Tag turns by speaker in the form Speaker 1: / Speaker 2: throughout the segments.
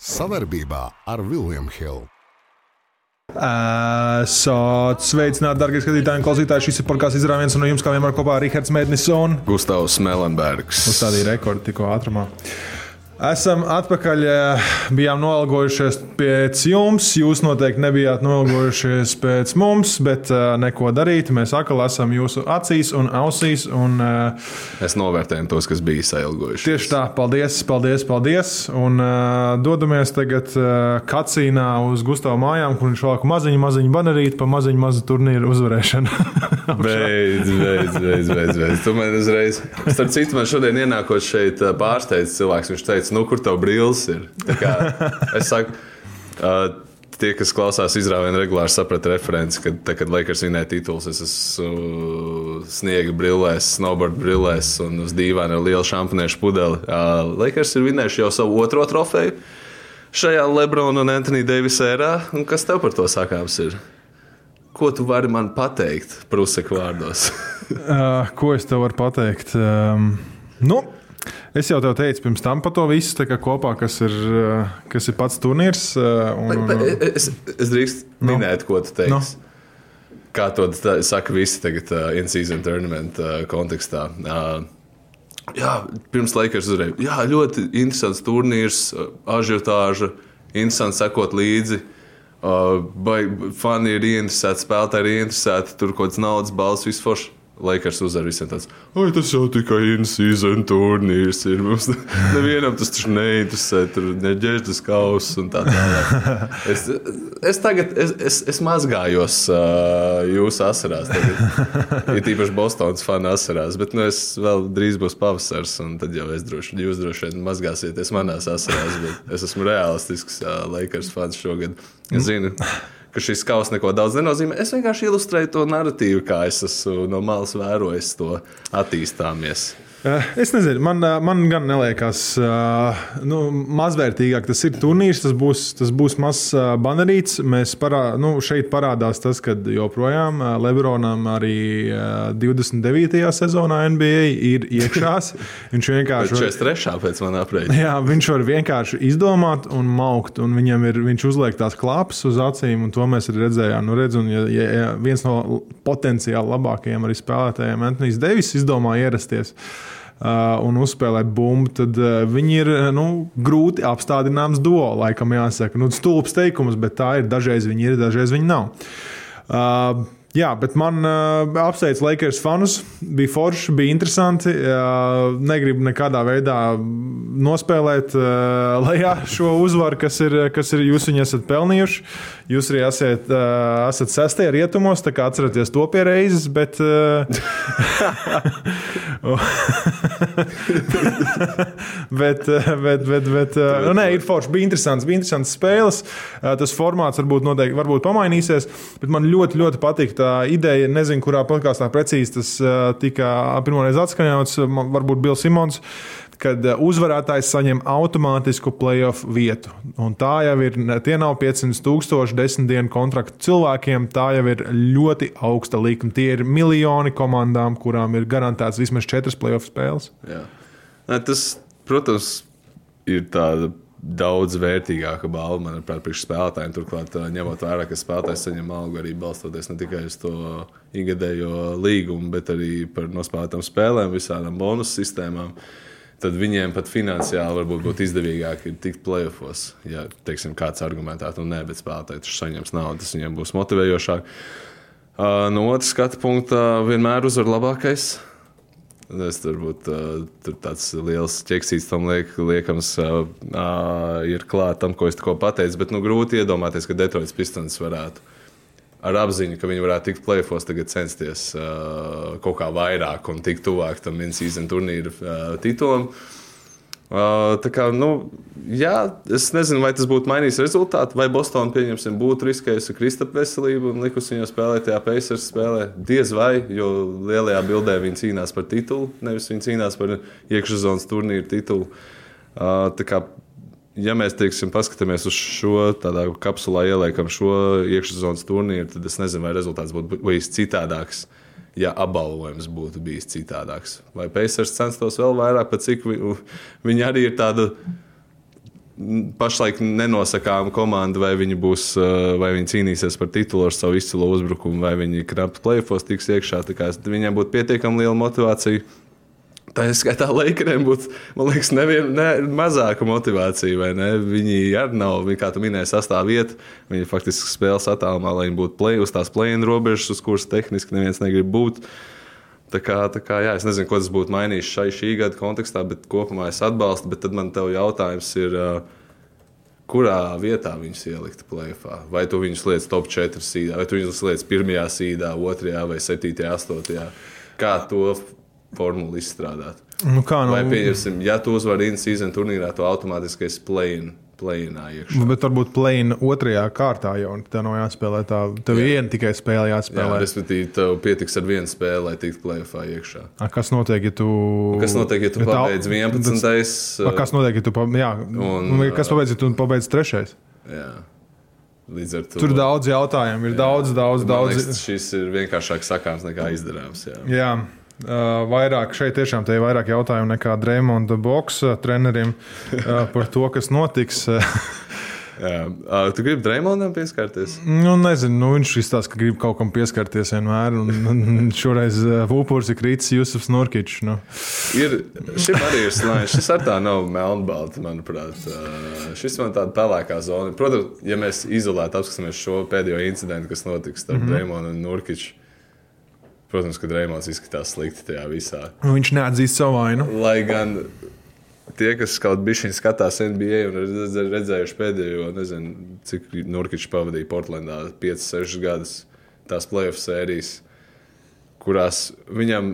Speaker 1: Savarbībā ar Vilniņu Hildu.
Speaker 2: Sveicināti, darbie skatītāji un klausītāji. Šis ir podkāsts izrāviens, un no jums kā vienmēr kopā ar Rahards Mēdnis un
Speaker 3: Gustavs Melenbergs.
Speaker 2: Uzstādīja rekordu tikko ātrumā. Esam atpakaļ. eh, Bijām noilgojušies pēc jums. Jūs noteikti nebijāt noilgojušies pēc mums, bet uh, neko darīt. Mēs atkal esam jūsu acīs un ausīs. Un, uh,
Speaker 3: Mēs novērtējam tos, kas bija sailgojuši.
Speaker 2: Tieši tā, paldies, paldies, paldies. Un uh, dodamies tagad Kacīnā uz Gustavas mājām, kur viņš valk maziņu, maziņu banerīti pa maziņu, mazu turnīru uzvarēšanu.
Speaker 3: Beidz, beidz, beidz, beidz, beidz. Tu man uzreiz. Starp citu, man šodien ienākot šeit pārsteidz cilvēks. Viņš teica, nu, kur tev brilles ir? Es saku, uh, tie, kas klausās izrāvienā regulāri, saprata referenci, ka, tā, kad Lakers vinēja titulus, es esmu sniega brillēs, snowboard brillēs un uz dīvaina ar lielu šampaniešu pudeli. Uh, Lakers ir vinējuši jau savu otro trofeju šajā Lebrona un Antonija Deivisa ērā. Un kas tev par to sakāms ir? Ko tu vari man pateikt, Pruseku vārdos?
Speaker 2: Uh, ko es tev varu pateikt? Um, nu, es jau tev teicu pirms tam par to visu, kā kopā, kas ir, uh, kas ir pats turnīrs. Uh, un,
Speaker 3: Bet es, es drīkstu minēt, ko tu teiksi. Kā to tā- saka visi tagad, uh, in-season tournament uh, kontekstā. Uh, jā, pirms Lakers uzreiz. Jā, ļoti interesants turnīrs, ažiotāža, interesanti sekot līdzi. Uh, vai fani ir ieinteresēti, spēlētāji ir ieinteresēti, tur kaut kāds naudas balss, viss forši. Lakers uzvar visiem tāds, oi, tas jau tikai in-season turnīrs ir. Mums nevienam tas taču neinteresē, tur neģēžas kausa un tā tālāk. Es, es tagad, es, es, es mazgājos uh, jūsu asarās. Tagad. Ir tīpaši Bostonas fani asarās, bet nu, es vēl drīz būs pavasars, un tad jau es droši, jūs droši vien mazgāsieties manās asarās. bet Es esmu realistisks uh, Lakers fans šogad. Es zinu, ka šis kausa neko daudz nenozīmē. Es vienkārši ilustrēju to narratīvu, kā es esmu no malas vērojis to attīstāmies.
Speaker 2: Uh, Es nezinu, man, uh, man gan neliekas, uh, nu, mazvērtīgāk tas ir turnīrs. Tas būs, tas būs mazs banerīts. Mēs parā, nu, šeit parādās tas, ka joprojām Lebronam arī uh, 29. sezonā NBA ir iekšās. Viņš vienkārši. var-
Speaker 3: 43. pēc manā aprēķina.
Speaker 2: Jā, viņš var vienkārši izdomāt un maukt, un viņam ir viņš uzliek tās klāpes uz acīm, un to mēs arī redzējām. Nu, redz, un, ja, ja, ja viens no potenciāli labākajiem arī spēlētājiem, Antonius Devis, izdomā ierasties. Uh, un uzspēlēt bumbu, tad uh, viņi ir uh, nu, grūti apstādināms duo. Laikam, jāsaka, nu, stulbs teikums, bet tā ir. Dažreiz viņi ir, dažreiz viņi nav. Uh, Jā, bet man uh, apsveic Lakers fanus. Bija forši, bija interesanti. Uh, negribu nekādā veidā nospēlēt uh, lejā šo uzvaru, kas ir, kas ir jūs viņu esat pelnījuši. Jūs arī esat, uh, esat sestie rietumos, tā kā atcerieties to pie reizes. Bet, uh, bet, uh, bet, bet, bet uh, nu, nē, ir forši. Bija interesants, bija interesants spēles. Uh, tas formāts varbūt, noteikti, varbūt pamainīsies, bet man ļoti, ļoti patīk tā ideja. Nezinu, kurā podkāstā precīzi tas uh, tika pirmoreiz atskaņots. Varbūt Bills Simons. Kad uh, uzvarētājs saņem automātisku playoff vietu. Un tā jau ir, tie nav 500 tūkstoši desmit dienu kontraktu cilvēkiem. Tā jau ir ļoti augsta likme. Tie ir miljoni komandām, kurām ir garantēts vismaz četras playoff spēles.
Speaker 3: Jā. Tas, protams, ir tāda daudz vērtīgāka balva, manuprāt, priekš spēlētājiem. Turklāt, ā, ņemot vērā, ka spēlētājs saņem algu arī balstoties ne tikai uz to ikgadējo līgumu, bet arī par nospēlētām spēlēm, visādām bonus sistēmām. Tad viņiem pat finansiāli varbūt būtu izdevīgāk tikt plēsofos. Ja teiksim, kāds argumentētu, un nē, bet spēlētāji taču saņems naudu, tas viņiem būs motivējošāk. Uh, no otras skatu punkta, vienmēr uzvar labākais. Es tur būtu uh, tāds liels ķeksīts, tam liek, liekams, uh, uh, ir klāts tam, ko es tikko pateicu. Bet nu, grūti iedomāties, ka Detroits Pistons varētu ar apziņu, ka viņi varētu tikt plēfos, tagad censties uh, kaut kā vairāk un tikt tuvāk tam in-season turnīra uh, titulam. Uh, tā kā, nu, jā, es nezinu, vai tas būtu mainījis rezultātu, vai Bostonā, pieņemsim, būtu riskējusi Kristapam veselību un likusi viņu spēlēt tajā Pacers spēlē. Diez vai, jo lielajā bildē viņi cīnās par titulu, nevis viņi cīnās par iekšzemes turnīru titulu. Uh, tā kā, ja mēs teiksim, paskatāmies uz šo tādā kapsulā, ieliekam šo iekšzemes turnīru, tad es nezinu, vai rezultāts būtu bijis citādāks. Ja apbalvojums būtu bijis citādāks, vai Pacers censtos vēl vairāk, pat cik vi, viņi arī ir tāda pašlaik nenosakām komandu, vai viņi, būs, uh, vai viņi cīnīsies par titulu ar savu izcilu uzbrukumu, vai viņi knapi plēfos tiks iekšā. Viņiem būtu pietiekami liela motivācija. Tā ir skaitā, Lakeriem būtu, man liekas, nevien, ne, mazāka motivācija. ne? Viņi arī nav, viņi, kā tu minēji, sastāvvieta. Viņi faktiski spēles attālumā, lai viņi būtu play, uz tās plēna robežas, uz kuras tehniski neviens negrib būt. Tā kā, tā kā, jā, es nezinu, ko tas būtu mainījis šai šī gada kontekstā, bet kopumā es atbalstu. Bet tad man te jautājums ir, kurā vietā viņus ielikt plēfā? Vai tu viņus liec top 4 sīdā, vai tu viņus liec 1 sīdā, 2 vai 7, 8? Kā to formulu izstrādāt?
Speaker 2: Nu, kā, nu,
Speaker 3: Vai pieņemsim, ja tu uzvari in-season turnīrā, to automātiski esi play-in. Play-inā iekšā.
Speaker 2: Bet varbūt plēna otrajā kārtā jau tā nav jāspēlē. Tā, tev ir viena tikai spēle
Speaker 3: Jā,
Speaker 2: jāspēlē.
Speaker 3: respektīvi, tev pietiks ar vienu spēli, lai tiktu play-offā iekšā.
Speaker 2: A, Kas notiek, ja tu.
Speaker 3: Kas notiek, ja tu
Speaker 2: tā-
Speaker 3: pabeidz 11.
Speaker 2: A, Kas notiek, ja tu, pa, jā,
Speaker 3: Un,
Speaker 2: un, kas pabeidz, ja tu pabeidz trešais?
Speaker 3: Jā. Līdz ar to
Speaker 2: Tur daudz jautājumu, ir daudz, daudz,
Speaker 3: Man
Speaker 2: daudz.
Speaker 3: Liekas, šis ir vienkāršāk sakāms nekā izdarāms. Jā.
Speaker 2: Jā, vairāk šeit tiešām ir vairāk jautājumu nekā Dreamonda boxa trenerim par to, kas notiks.
Speaker 3: Jā. Tu gribi Dreamondam pieskarties?
Speaker 2: nu, nezinu, nu, viņš izstāsta, ka grib kaut kam pieskarties vienmēr. Un, un šoreiz upurs ir kritis Jusufs Norkičs. Nu.
Speaker 3: Ir, šim arī ir slānis. Šis ar tā nav melnbalta, manuprāt. Šis man tāda pelēkā zona. Protams, ja mēs izolēti apskatāmies šo pēdējo incidentu, kas notiks starp mm -hmm. Dreamondu un Nurkiču. Protams, ka Dreamons izskatās slikti tajā visā.
Speaker 2: Viņš neatzīst savu vainu.
Speaker 3: Lai gan tie, kas kaut bišķiņ skatās NBA un ir redzējuši pēdējo, nezinu, cik Nurkičs pavadīja Portlandā 5-6 gadus tās playoff sērijas, kurās viņam,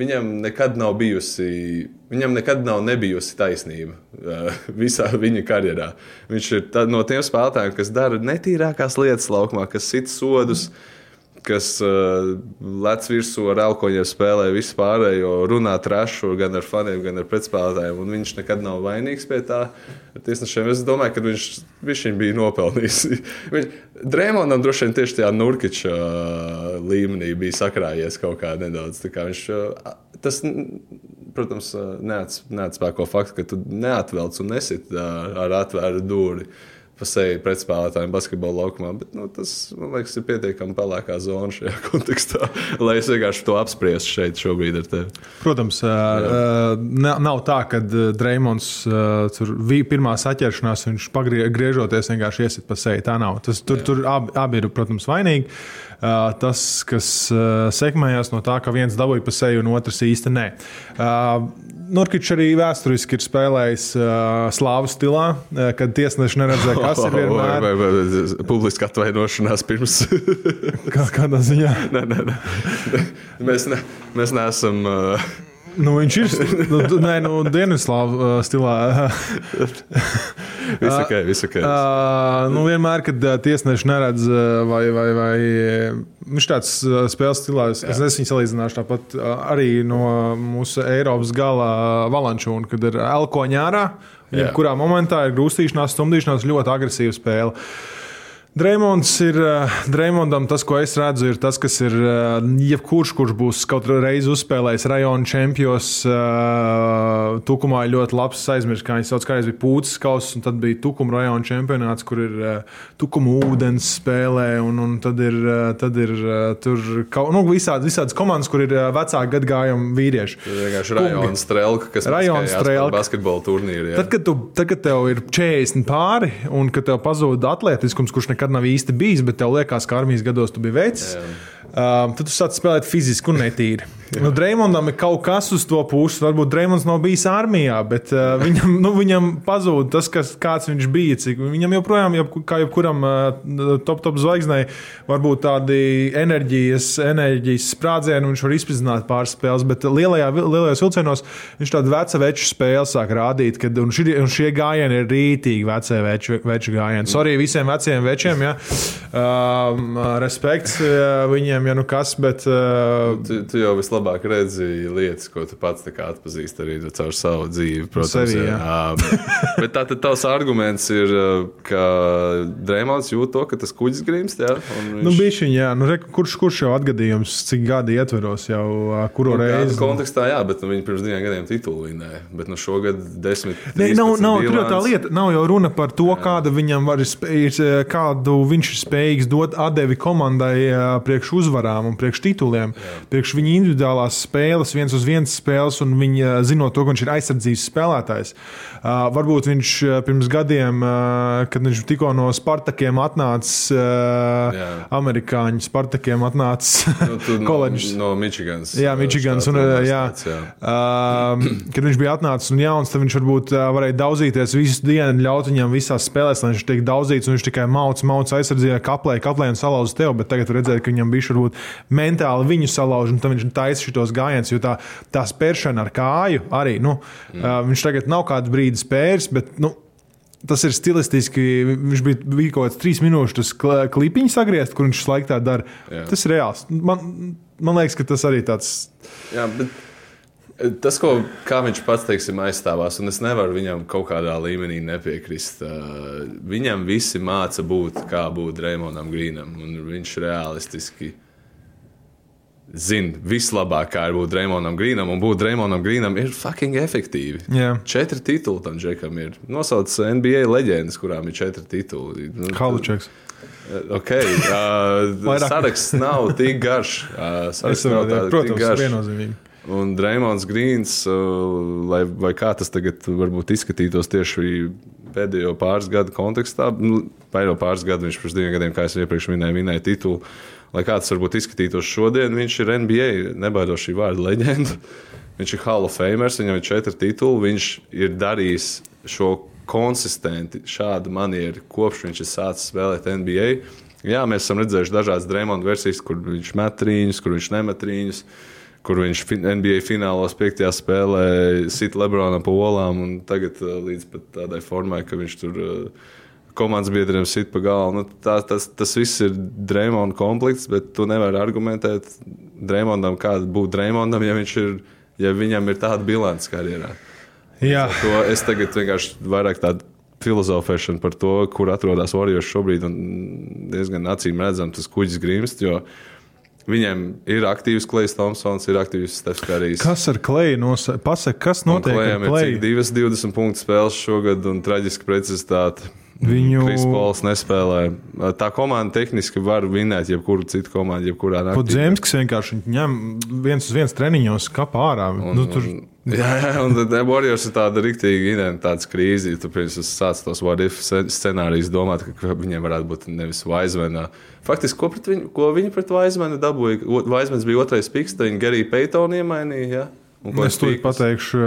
Speaker 3: viņam nekad nav bijusi. Viņam nekad nav bijusi taisnība uh, visā viņa karjerā. Viņš ir tā, no tiem spēlētājiem, kas dara netīrākās lietas laukumā, kas sit sodus, kas uh, lec virsū ar elkoņiem, spēlē visu pārējo, runā trašu gan ar faniem, gan ar pretspēlētājiem. un Viņš nekad nav vainīgs pie tā. Tiesnešiem es domāju, ka viņš, viņš bija nopelnījis. Viņš, Dreamondam droši vien tieši tajā Nurkiča uh, līmenī bija sakrājies kaut kā nedaudz. Kā viņš, uh, tas, protams, uh, neats- neatspēko faktu, ka tu neatvelc un nesit uh, ar atvērtu dūri pa seju pretspēlētājiem basketbola laukumā. Bet, nu, tas, man liekas, ir pietiekami pelēkā zona šajā kontekstā, lai es vienkārši to apspriestu šeit šobrīd ar tevi.
Speaker 2: Protams, uh, nav, tā, ka Dreamons tur bija pirmā saķeršanās, viņš pagriežoties vienkārši iesit pa seju. Tā nav. Tas, tur tur abi, abi ir, protams, vainīgi. Tas, kas sekmējās no tā, ka viens dabūja pa seju un otrs īsti nē. Nurkičs arī vēsturiski ir spēlējis uh, slāvu stilā, uh, kad tiesneši neredzēja, kas ir vienmēr.
Speaker 3: Vai, vai, vai, publiski atvainošanās pirms.
Speaker 2: Kā, kādā ziņā?
Speaker 3: nē, nē, nē. Mēs, ne, mēs neesam. Uh,
Speaker 2: Nu, viņš ir nu, nē, nu, Dienvidslāvu uh, stilā.
Speaker 3: visu ok, visu ok.
Speaker 2: Uh, nu, vienmēr, kad uh, tiesneši neredz, uh, vai, vai, vai uh, viņš tāds uh, spēles stilā, es, es nesmu salīdzināšu tāpat uh, arī no mūsu Eiropas gala uh, valančūna, kad ir elkoņā ārā.
Speaker 3: Jā.
Speaker 2: Kurā momentā ir grūstīšanās, stumdīšanās, ļoti agresīva spēle. Dreamons ir, uh, Dreamondam tas, ko es redzu, ir tas, kas ir uh, jebkurš, kurš būs kaut reizi uzspēlējis rajona čempions. Uh, Tukumā ir ļoti labs aizmirst, kā viņi sauc, kādreiz bija pūcis kauss, un tad bija Tukuma rajona čempionāts, kur ir Tukuma ūdens spēlē, un, un tad ir, tad ir tur kaut, nu, visādi, visādas komandas, kur ir vecāki gadgājumi vīrieši.
Speaker 3: Tas ir vienkārši rajona strēlka, kas
Speaker 2: Rajona strelka.
Speaker 3: basketbola turnīru. jā.
Speaker 2: Tad, kad, tu, tad, kad tev ir 40 pāri un kad tev pazūd atletiskums, kurš nekad nav īsti bijis, bet tev liekas, ka armijas gados tu biji vecs, um, tad tu sāc spēlēt fiziski un netīri. Nu, Dreimondam ir kaut kas uz to puses. Varbūt Dreimonds nav bijis armijā, bet uh, viņam, nu, viņam pazūd tas, kas, kāds viņš bija. Cik, viņam joprojām, jeb, kā jebkuram uh, top, top zvaigznei, varbūt tādi enerģijas, enerģijas sprādzieni, viņš var izpildīt pāris spēles, bet lielajā, lielajos vilcienos viņš tādu veca veču spēli sāk rādīt, kad un šie, un šie gājieni ir rītīgi vecie veču, veču gājieni. Sorry visiem veciem večiem, ja. um, respekts uh, viņiem, ja nu kas, bet uh,
Speaker 3: Tu, tu jau vislabāk vislabāk redzi lietas, ko tu pats atpazīsti arī caur savu dzīvi. Protams,
Speaker 2: Sevi,
Speaker 3: jā. Jā, bet tā tad tavs arguments ir, ka Dreamlands jūt to, ka tas kuģis grimst. Jā,
Speaker 2: Nu,
Speaker 3: viņš-
Speaker 2: bišķiņ, jā, nu, re, kurš, kurš jau atgadījums, cik gadi ietveros jau, kuru
Speaker 3: Nu,
Speaker 2: reizi?
Speaker 3: Kontekstā, jā, bet nu, viņi pirms diviem gadiem titulu vinnēja. Bet nu, šogad desmit.
Speaker 2: Ne, nav,
Speaker 3: 13
Speaker 2: nav, jau tā lieta. Nav jau runa par to, kāda viņam var, sp- ir, eh, kādu viņš ir spējīgs dot atdevi komandai priekš uzvarām un priekš tituliem. Jā. Priekš viņa individuālās spēles, viens uz viens spēles, un viņa zinot to, ka viņš ir aizsardzības spēlētājs. Uh, varbūt viņš eh, pirms gadiem, kad viņš tikko no Spartakiem atnācis,
Speaker 3: Jā.
Speaker 2: amerikāņu Spartakiem atnācis
Speaker 3: Nu, tu no,
Speaker 2: koledžas.
Speaker 3: no Michiganas.
Speaker 2: Jā, Mičigans. Un, jā,
Speaker 3: jā.
Speaker 2: uh, kad viņš bija atnācis un jauns, tad viņš varbūt varēja daudzīties visu dienu, ļaut viņam visās spēlēs, lai viņš tiek daudzīts, un viņš tikai mauc, mauc aizsardzībā, kaplē, kaplē un salauz tev. Bet tagad redzēt, ka viņam bija varbūt mentāli viņu salauž, un tad viņš taisa šitos gājienus, jo tā, tā spēršana ar kāju arī. Nu, mm. uh, viņš tagad nav kādu brīdi spērs, bet. Nu, Tas ir stilistiski. Viņš bija, bija kaut kāds trīs minūšu klipiņš sagriezt, kur viņš laikā tā dara.
Speaker 3: Jā.
Speaker 2: Tas ir reāls. Man, man liekas, ka tas arī tāds
Speaker 3: Jā, bet eh, tas, ko kā viņš pats teiksim, aizstāvās, un es nevaru viņam kaut kādā līmenī nepiekrist. Viņam visi māca būt, kā būt Rēmonam Grīnam, un viņš realistiski zina vislabāk, kā ir būt Rēmonam Grīnam, un būt Rēmonam Grīnam ir fucking efektīvi.
Speaker 2: Jā.
Speaker 3: Četri tituli tam džekam ir. Nosauc NBA leģendas, kurām ir četri tituli. Nu,
Speaker 2: halučeks.
Speaker 3: Okay. Uh, saraksts nav tik garš. Uh, saraksts nav
Speaker 2: saprotu, jā,
Speaker 3: tā, tik
Speaker 2: protams,
Speaker 3: garš.
Speaker 2: viennozīmīgi.
Speaker 3: Un Dreamlands Grīns, uh, lai, vai kā tas tagad varbūt izskatītos tieši pēdējo pāris gadu kontekstā, nu, vai jau pāris gadu viņš pirms diviem gadiem, kā es iepriekš minēju, vinēja titulu. Lai kā tas varbūt izskatītos šodien, viņš ir NBA, nebaidos šī vārda leģenda. Viņš ir Hall of Famers, viņam ir četri tituli. Viņš ir darījis šo konsistenti, šādu manieru, kopš viņš ir sācis spēlēt NBA. Jā, mēs esam redzējuši dažādas Dreamlands versijas, kur viņš met trīņus, kur viņš nemet trīņus kur viņš NBA finālos piektajā spēlē sit Lebronam pa olām, un tagad uh, līdz pat tādai formai, ka viņš tur uh, komandas biedriem sit pa galvu. Nu, tā, tas, tas viss ir Dreamlands komplekts, bet tu nevari argumentēt Dreamlandam, kāda būtu Dreamlandam, ja, ir, ja viņam ir tāda bilants karjerā.
Speaker 2: Jā,
Speaker 3: To es tagad vienkārši vairāk tādu filozofēšanu par to, kur atrodas Warriors šobrīd, diezgan acīm redzam, tas kuģis grimst. Viņiem ir aktīvs Klais Thompsons, ir aktīvs Stefs Kārijs.
Speaker 2: kas ar Kleju nosaka? Pasaka, kas notiek
Speaker 3: Klējam ir divas 20 punktu spēles šogad un traģiska precizitāte.
Speaker 2: Viņu-
Speaker 3: Kris Pols nespēlē. Tā komanda tehniski var vinēt jebkuru citu komandu, jebkurā naktī.
Speaker 2: Podzemskis vienkārši ņem viens uz viens treniņos, kapā ārā.
Speaker 3: Un,
Speaker 2: Nu, tur,
Speaker 3: jā, jā, un tad Warriors ir tāda rīktīva identitātes krīze. Tu pirms sāc tos what-if scenārijus domāt, ka, viņiem varētu būt nevis Vaismena. Faktiski, ko, viņu, ko viņi pret Vaismenu dabūja? Vaismens bija otrais piks, tad viņi Geriju Peitonu iemainīja. Ja?
Speaker 2: Es to pateikšu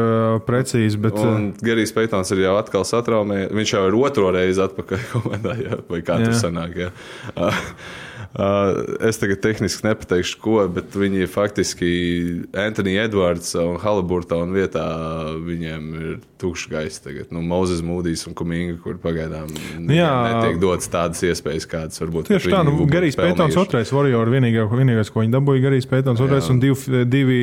Speaker 2: precīzi, bet
Speaker 3: Gerijs Peitons ir jau atkal satraumējies. Viņš jau ir otro reizi atpakaļ komandā, jā, vai kā tur
Speaker 2: Jā.
Speaker 3: sanāk. Jā. Uh, es tagad tehniski nepateikšu, ko, bet viņi faktiski Antonius Edvards un Haliburtona vietā viņiem ir tukšs gaiss tagad. Nu, Mozus Mūdijs un Kuminga, kur pagaidām
Speaker 2: Nu jā.
Speaker 3: netiek dotas tādas iespējas, kādas varbūt
Speaker 2: tieši tā, nu, Garijs Pētons otrais, Warrior vienīgā, vienīgais, ko viņi dabūja, Garijs Pētons otrais un divi, divi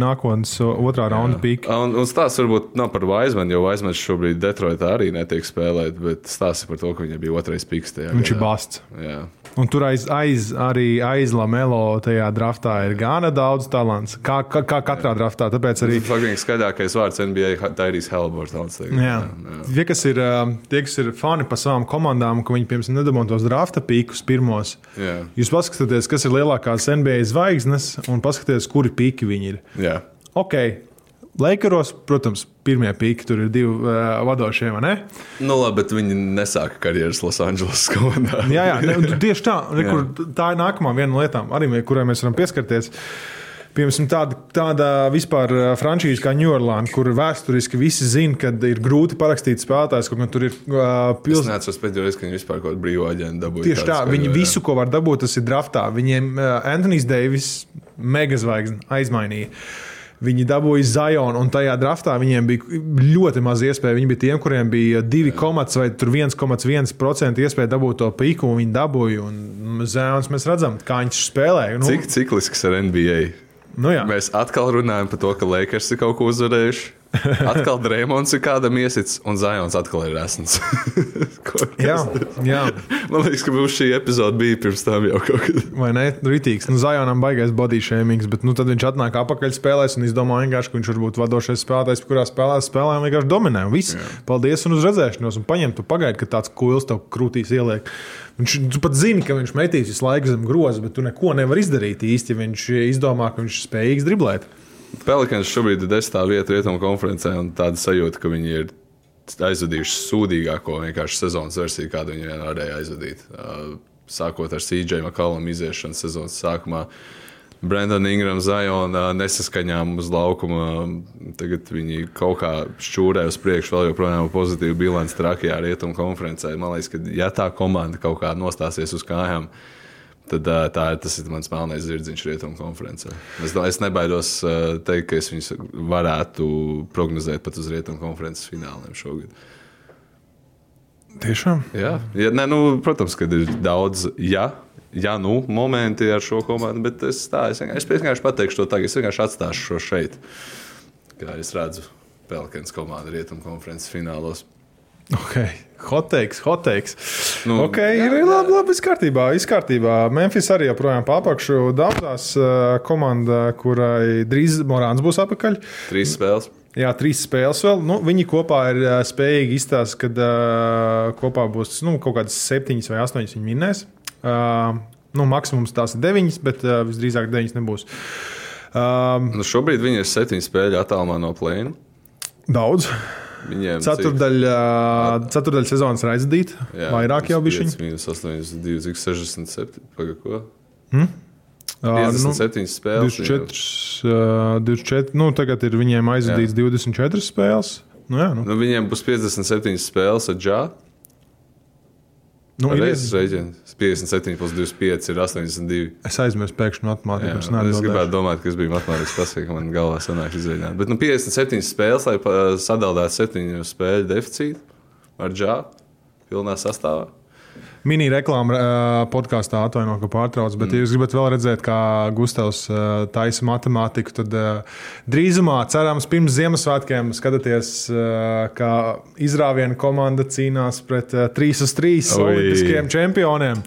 Speaker 2: nākotnes otrā raunda pīki.
Speaker 3: Un, un stāsts varbūt nav par Vaismanu, jo Vaismans šobrīd Detroitā arī netiek spēlēt, bet stāsts ir par to, ka viņam bija otrais tajā
Speaker 2: Viņš ir basts.
Speaker 3: Jā.
Speaker 2: Un tur aiz, aiz, arī aiz Lamelo tajā draftā ir gana daudz talants. Kā, kā, kā katrā draftā. Tāpēc arī
Speaker 3: Faktiski skaļākais vārds NBA - Tairijs Helbortons.
Speaker 2: Jā. Tie, kas ir, ā, tie, kas ir fani par savām komandām, ka viņi piemēram nedabūna tos drafta pīkus pirmos.
Speaker 3: Jā.
Speaker 2: Jūs paskatieties, kas ir lielākās NBA zvaigznes, un paskatieties, kuri pīki viņi ir.
Speaker 3: Jā.
Speaker 2: Ok, Lakeros, protams, pirmie pīki tur ir divi uh, vadošie?
Speaker 3: Nu, labi, bet viņi nesāka karjeras Losandželosas komandā.
Speaker 2: Jā, jā ne, tieši tā. Ne, kur, tā ir nākamā viena no lietām, arī kurai mēs varam pieskarties. Piemēram, tāda, tāda vispār ā, frančīze kā New Orleans, kur vēsturiski visi zina, ka ir grūti parakstīt spēlētājs, kaut gan tur ir uh,
Speaker 3: Es
Speaker 2: pilsēta.
Speaker 3: neatceros pēdējo reizi, kad viņi vispār kaut kādu brīvu aģentu dabūja.
Speaker 2: Tieši tā, viņi visu, ko var dabūt, tas ir draftā. Viņiem uh, Antonius Deivis, megazvaigzne, aizmainīja. Viņi dabūja Zionu, un tajā draftā viņiem bija ļoti maz iespēju. Viņi bija tiem, kuriem bija 2, vai tur 1,1% iespēja dabūt to pīku, un viņi dabūja. Zions mēs redzam, kā viņš spēlē. Nu,
Speaker 3: Cik ciklisks ir NBA?
Speaker 2: Nu, jā.
Speaker 3: Mēs atkal runājam par to, ka Lakers ir kaut ko uzvarējuši. Atkal Dreamons ir kādam iesits, un Zajons atkal ir. Ko-
Speaker 2: jā, jā.
Speaker 3: Man liekas, ka mums šī epizode bija pirms tam jau kaut kad.
Speaker 2: Vai ne? Rītīgs. Nu, Zajonam baigais body shamings, bet nu, tad viņš atnāk atpakaļ spēlēs un izdomā vienkārši, ka viņš var būt vadošais spēlētājs, kurā spēlē spēlē un vienkārši dominē. Viss. Paldies un uz redzēšanos. Un paņem, tu pagaidi, ka tāds kuils tev krūtīs ieliek. Viņš pat zini, ka viņš metīs visu laiku zem groza, bet tu neko nevari izdarīt īsti, ja viņš izdomā, ka viņš ir spējīgs driblēt.
Speaker 3: Pelikans šobrīd ir desmitā vieta rietumu konferencē, un tāda sajūta, ka viņi ir aizvadījuši sūdīgāko sezonas versiju, kādu viņi varēja aizvadīt. Uh, Sākot ar CJ McCallum iziešanu sezonas sākumā. Brendana Ingrams, Zajona nesaskaņām uz laukuma. Tagad viņi kaut kā šķūrē uz priekšu, vēl joprojām ir pozitīva bilance trakajā rietumu konferencē. Man liekas, ka ja tā komanda kaut kā nostāsies uz kājām, tad ā, tā tas ir mans melnais zirdziņš rietumu konferencē. Es, es nebaidos teikt, ka es viņus varētu prognozēt pat uz rietumu konferences fināliem šogad.
Speaker 2: Tiešām.
Speaker 3: Jā, ja, ne, nu, protams, ka ir daudz ja, ja nu momenti ar šo komandu, bet es, tā, es, vienkārši, es vienkārši pateikšu to tagad. Es vienkārši atstāšu šo šeit. Kā es redzu, Pelikans komanda rietumu konferences finālos.
Speaker 2: Ok, hoteiks, hoteiks. Nu, ok, ir labi, labi, viss kārtībā, viss kārtībā. Memphis arī joprojām papakšu daudzās uh, komanda, kurai drīz Morāns būs apakaļ.
Speaker 3: Trīs spēles.
Speaker 2: Jā, trīs spēles vēl. Nu, viņi kopā ir uh, spējīgi izstāstīt, ka uh, kopā būs nu, kaut kādas septiņas vai astoņas viņi minēs. Uh, nu, maksimums tās ir deviņas, bet uh, visdrīzāk deviņas nebūs. Um,
Speaker 3: Nu, šobrīd viņi ir septiņu spēļu attālumā no plēna.
Speaker 2: daudz.
Speaker 3: Viņiem cik-
Speaker 2: Ceturdaļa, ceturdaļa sezonas ir aizdīta. Vairāk jau bija viņa.
Speaker 3: Mīnus 82, cik 67. Paga, ko?
Speaker 2: Uh,
Speaker 3: 57 spēles.
Speaker 2: 24, uh, 24, nu, tagad ir viņiem aizdīts 24 spēles. Nu, jā, nu,
Speaker 3: Nu, viņiem būs 57 spēles ar džādu.
Speaker 2: Nu,
Speaker 3: Reizes rēķins 57 plus 25 ir 82.
Speaker 2: Es aizmirsu pēkšņi no matemātikas.
Speaker 3: Jā, es gribētu domāt, ka es biju matemātikas klasē, ka man galvā sanāk izveidot. Bet nu, 57 spēles, lai sadalītu 7 spēļu deficītu ar džādu pilnā sastāvā.
Speaker 2: Mini reklāma uh, podkāstā atvaino, ka pārtrauc, bet, mm. ja jūs gribat vēl redzēt, kā Gustavs uh, taisa matemātiku, tad uh, drīzumā, cerams, pirms Ziemassvētkiem skatāties, uh, kā izrāviena komanda cīnās pret uh, 3 uz 3
Speaker 3: Oi.
Speaker 2: olimpiskiem čempioniem.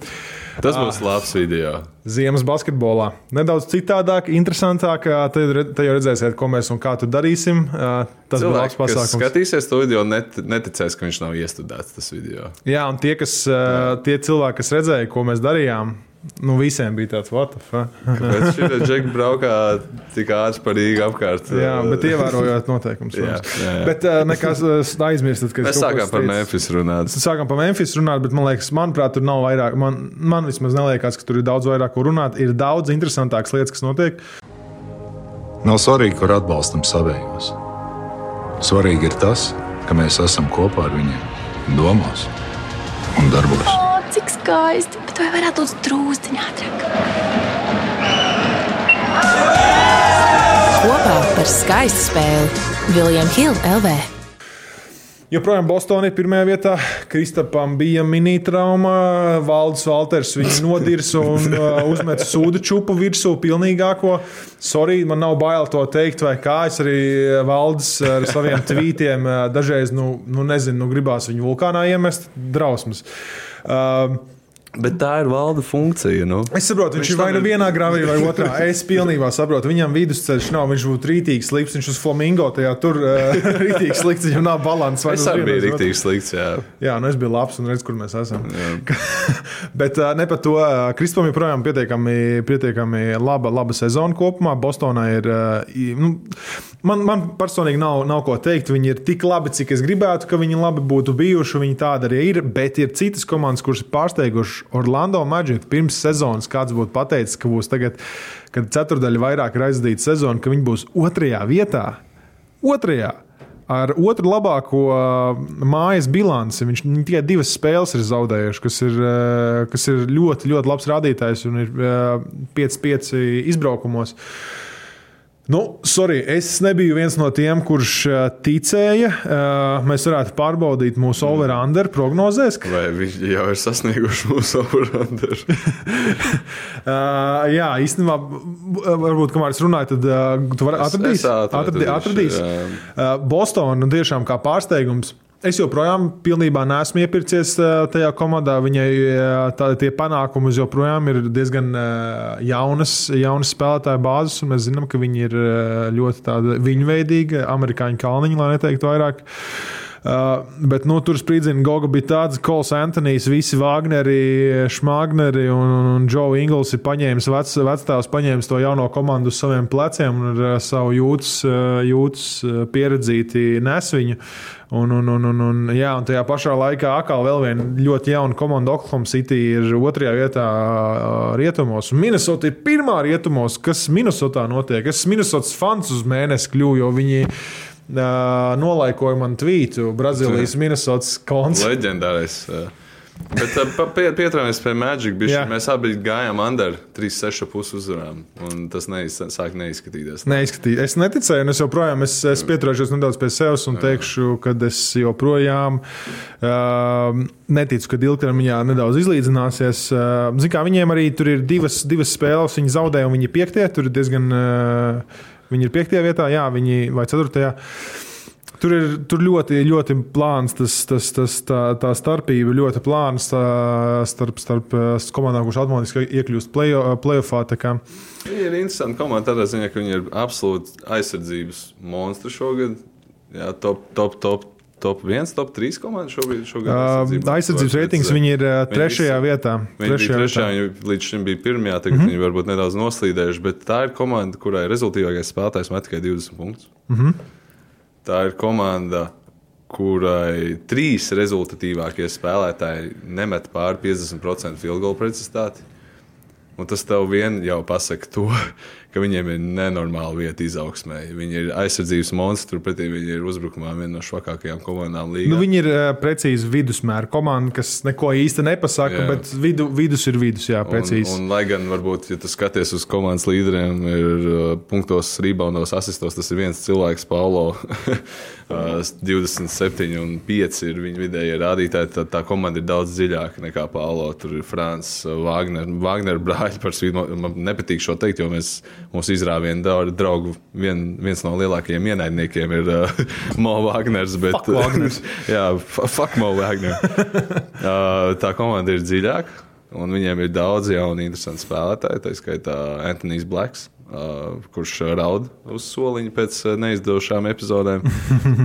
Speaker 3: Tas būs labs video.
Speaker 2: Ziemas basketbolā. Nedaudz citādāk, interesantāk. tad jau redzēsiet, ko mēs un kā tur darīsim. Tas būs labs
Speaker 3: Cilvēki,
Speaker 2: pasākums.
Speaker 3: skatīsies to video, net, neticēs, ka viņš nav iestudēts. Tas video.
Speaker 2: Jā, un tie, kas, tie cilvēki, kas redzēja, ko mēs darījām, nu visiem bija tāds, what the fuck.
Speaker 3: Kāpēc šī džeka braukā tik ātri par Rīgu apkārt?
Speaker 2: Jā, bet ievērojot noteikumus.
Speaker 3: Jā, jā, jā.
Speaker 2: Bet ā, nekas aizmirstat, ka es
Speaker 3: Mēs sākām par. Memphis runāt.
Speaker 2: Mēs sākām par Memphis runāt, bet man liekas, manuprāt, tur nav vairāk. Man, man vismaz neliekas, ka tur ir daudz vairāk ko runāt. Ir daudz interesantākas lietas, kas notiek.
Speaker 4: Nav svarīgi, kur atbalstam savējos. Svarīgi ir tas, ka mēs esam kopā ar viņiem, domās un darbos.
Speaker 5: O, cik skaisti! Bet vai varētu būt drūztiņā ātrāk?
Speaker 6: Kopā par skaistu spēli Viljams Hilde LV.
Speaker 2: Joprojām Bostonā ir pirmajā vietā. Kristapam bija mini-trauma. Valdis Valters viņu nodirs un uh, uzmet sūdu čupu virsū pilnīgāko. Sorry, man nav bail to teikt, vai kā. Es arī Valdis ar saviem tvītiem uh, dažreiz, nu, nu nezinu, nu, gribās viņu vulkānā iemest drausmas. Uh,
Speaker 3: Bet tā ir valda funkcija. Nu.
Speaker 2: Es saprotu, viņš, viņš ir vai nu vienā gravī, vai otrā. Es pilnībā saprotu, viņam vidusceļš nav. Viņš būtu rītīgs, slikts. Viņš uz flamingo tajā tur uh, rītīgs, slikts. Viņam nav balanss. vai
Speaker 3: Es
Speaker 2: nu
Speaker 3: arī biju rīktīgi slikts. Jā.
Speaker 2: Jā, nu es biju labs un redzu, kur mēs esam. Bet uh, ne par to. Kristupam joprojām pietiekami, pietiekami laba, laba sezona kopumā. Bostonā ir. Uh, nu, man, man personīgi nav, nav ko teikt. Viņi ir tik labi, cik es gribētu, ka viņi labi būtu bijuši. Viņi tādi arī ir. Bet ir citas komandas, kuras ir pārsteigušas Orlando Magic pirms sezonas. Kāds būtu pateicis, ka būs tagad, kad ceturdaļa vairāk ir aizdīta sezona, ka viņi būs otrajā vietā. Otrajā ar otru labāko uh, mājas bilanci. Viņš tikai divas spēles ir zaudējuši, kas ir, uh, kas ir ļoti, ļoti labs rādītājs un ir uh, 5-5 izbraukumos. Nu, sorry, es nebiju viens no tiem, kurš uh, ticēja. Uh, mēs varētu pārbaudīt mūsu over-under prognozēs.
Speaker 3: Vai viņi jau ir sasnieguši mūsu overandu?
Speaker 2: Uh, jā, īstenībā, varbūt, kamēr es runāju, tad uh, tu vari
Speaker 3: Es-
Speaker 2: atradīt.
Speaker 3: es atradīšu,
Speaker 2: atradīs. Uh, Bostonā nu, tiešām kā pārsteigums. Es joprojām pilnībā neesmu iepircies uh, tajā komandā. Viņai uh, tā, tie panākumi joprojām ir diezgan uh, jaunas, jaunas spēlētāju bāzes, un mēs zinām, ka viņi ir ļoti tāda viņveidīga, amerikāņu kalniņa, lai neteiktu vairāk. Uh, bet nu, tur spridzina Goga bija tāds, ka Kols Antonius, visi Wagneri, Šmagneri un, un, un Joe Ingls ir paņēmis vec, vecstāvs, paņēmis to jauno komandu uz saviem pleciem un ar savu jūtas, jūtas pieredzīti nes viņu. Un, un, un, un, un, jā, un tajā pašā laikā atkal vēl viena ļoti jauna komanda, Oklahoma City, ir otrajā vietā uh, rietumos. Minnesota ir pirmā rietumos, kas Minnesotā notiek. Es esmu Minnesotas fans uz mēnesi kļuvu, jo viņi uh, nolaikoja man tvītu Brazīlijas Minnesotas koncertu.
Speaker 3: Leģendārais. jā. Bet uh, pie, pieturāmies pie Magic. Bišķi,
Speaker 2: Jā.
Speaker 3: mēs abi gājām under 3,6 uzvarām. un Tas neiz, sāk neizskatīties.
Speaker 2: Neizskatīt. Es neticēju, un es joprojām es, es pieturēšos nedaudz pie sevis un teikšu, ka es joprojām uh, neticu, ka ilgtermiņā nedaudz izlīdzināsies. Uh, Zin, kā, viņiem arī tur ir divas, divas spēles, viņi zaudēja, un viņi piektie. Tur ir diezgan. Uh, viņi ir piektajā vietā, jā, viņi vai ceturtajā. Tur ir tur ļoti, ļoti plāns tas, tas, tas, tā, tā starpība, ļoti plāns starp, starp komandām, kurš automātiski iekļūst play- playoffā.
Speaker 3: Viņi ir interesanti komanda tādā ziņā, ka viņi ir absolūti aizsardzības monstri šogad. Jā, top, top, top, top 1, top 3 komanda šobrīd.
Speaker 2: Uh, aizsardzības reitings viņi ir
Speaker 3: Viņi
Speaker 2: trešajā
Speaker 3: visi-
Speaker 2: vietā.
Speaker 3: Viņi bija trešā, viņi līdz šim bija pirmajā, tagad mm -hmm. viņi varbūt nedaudz noslīdējuši, bet tā ir komanda, kurai rezultātīvākais spēlētājs met tikai 20 punktus. Mm -hmm. Tā ir komanda, kurai trīs rezultātīvākie spēlētāji nemet pāri 50% field goal precizitāti. Un tas tev vien jau pasaka to, ka viņiem ir nenormāla vieta izaugsmē. Viņi ir aizsardzības monstri, pretī viņi ir uzbrukumā viena no švakākajām komandām līgā.
Speaker 2: Nu, viņi ir precīzi vidusmēra komanda, kas neko īsti nepasaka,
Speaker 3: Jā.
Speaker 2: bet vidu, vidus ir vidus, jā, precīzi.
Speaker 3: Un, un, lai gan, varbūt, ja tu skaties uz komandas līderiem, ir punktos, reboundos, asistos, tas ir viens cilvēks, Paulo. uh, 27 un 5 ir viņa vidējie rādītāji. Tad tā komanda ir daudz dziļāka nekā Paulo. Tur ir Frants, Wagner, Wagner brāļi par. Man man nepatīk šo teikt, jo mēs, mūsu izrāvienu dra- draugu vien, viens no lielākajiem ienaidniekiem ir uh, Mo Wagners. Bet,
Speaker 2: Fuck Wagners.
Speaker 3: jā, fu- fuck Mo Wagner. Uh, tā komanda ir dziļāka. Un viņiem ir daudz jaunu, interesantu spēlētāju, tā skaitā Antonius Blaks, uh, kurš raud uz soliņa pēc uh, neizdevušām epizodēm.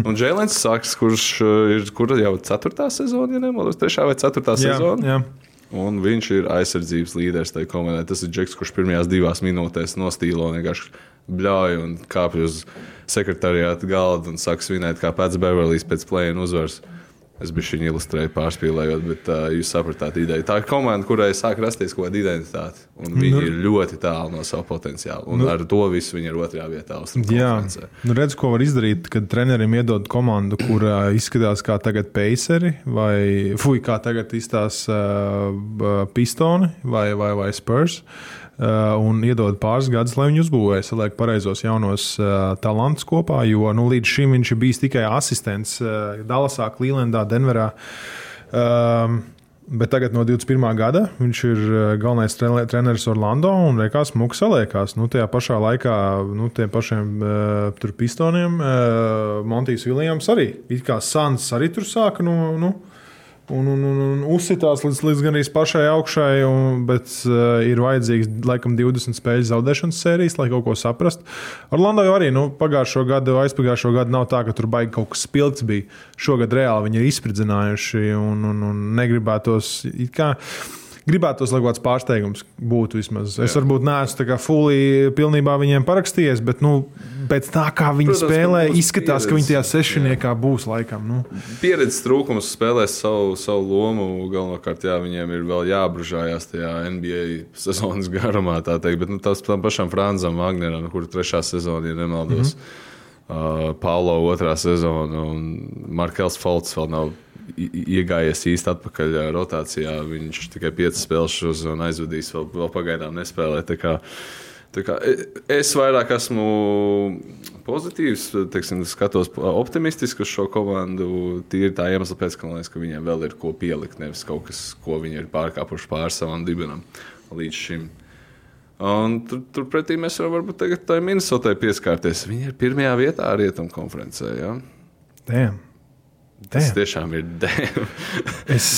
Speaker 3: Un Jēlens Saks, kurš uh, ir kur jau 4. sezona, ja nemaldos, 3. vai 4.
Speaker 2: jā,
Speaker 3: sezona.
Speaker 2: jā.
Speaker 3: Un viņš ir aizsardzības līderis tajā komandai. Tas ir Džeks, kurš pirmajās divās minūtēs nostīlo vienkārši bļauj un kāpj uz sekretariāta galda un sāk svinēt kā pats Beverlijs pēc plēna uzvaras. Es biju viņa ilustrēju, pārspīlējot, bet uh, jūs sapratāt ideju. Tā ir komanda, kurai sāk rasties kaut kāda identitāte. Un viņi nu, ir ļoti tālu no sava potenciāla. Un nu, ar to visu viņi ir otrajā vietā.
Speaker 2: Jā, nu redz, ko var izdarīt, kad trenerim iedod komandu, kur uh, izskatās kā tagad Paceri vai fuj, kā tagad izstāsta uh, Pistoni vai, vai, vai Spurs. Uh, un iedod pāris gadus, lai viņi uzbūvētu, saliek pareizos jaunos uh, talantus kopā. Jo nu, līdz šim viņš ir bijis tikai asistents uh, Dallasā, Clevelandā, Denverā. Um, Bet tagad no 21. gada viņš ir galvenais tre- treneris Orlando un Reikās Muks saliekās. Nu, tajā pašā laikā nu, tiem pašiem uh, pistoniem uh, Montijs Viljams arī. It kā Sans arī tur sāka. Nu, nu, Un, un, un, un uzsitās līdz, līdz gan arī pašai augšai, un, bet uh, ir vajadzīgs laikam 20 spēļu zaudēšanas sērijas, lai kaut ko saprastu. Orlando jau arī nu, pagājušo gadu, aizpagājušo gadu nav tā, ka tur baigi kaut kas spilgts bija. Šogad reāli viņi ir izspridzinājuši un, un, un negribētos. it Kā, Gribētos, lai kaut kāds pārsteigums būtu vismaz. Es varbūt neesmu tā kā fully pilnībā viņiem parakstījies, bet nu, pēc tā, kā viņi
Speaker 3: Protams, ka
Speaker 2: spēlē,
Speaker 3: būs
Speaker 2: izskatās, ka viņi tajā
Speaker 3: pieredze.
Speaker 2: sešniekā būs laikam. Nu.
Speaker 3: Pieredzes trūkums spēlēs savu, savu lomu. Galvenokārt, jā, viņiem ir vēl jābružājās tajā NBA sezonas garumā, tā teikt. Bet nu, tas tam pašam Frančam Wagneram, kur trešā sezona, ja nemaldos, mm -hmm. uh, Paulo otrā sezona un Markels Falks vēl nav iegājies īsti atpakaļ rotācijā. Viņš tikai piecas spēles uz un aizvadīs, vēl, vēl pagaidām nespēlē. Kā, e- es vairāk esmu pozitīvs, teiksim, skatos optimistiski uz šo komandu. Tīri tā iemesla pēc, ka, liekas, ka viņiem vēl ir ko pielikt, nevis kaut kas, ko viņi ir pārkāpuši pāri savam dibenam līdz šim. Un tur, turpretī mēs varam varbūt tagad tā Minnesotai pieskārties. Viņi ir pirmajā vietā rietumu konferencē. Ja?
Speaker 2: Damn.
Speaker 3: Tas
Speaker 2: Damn.
Speaker 3: tiešām ir.
Speaker 2: Es...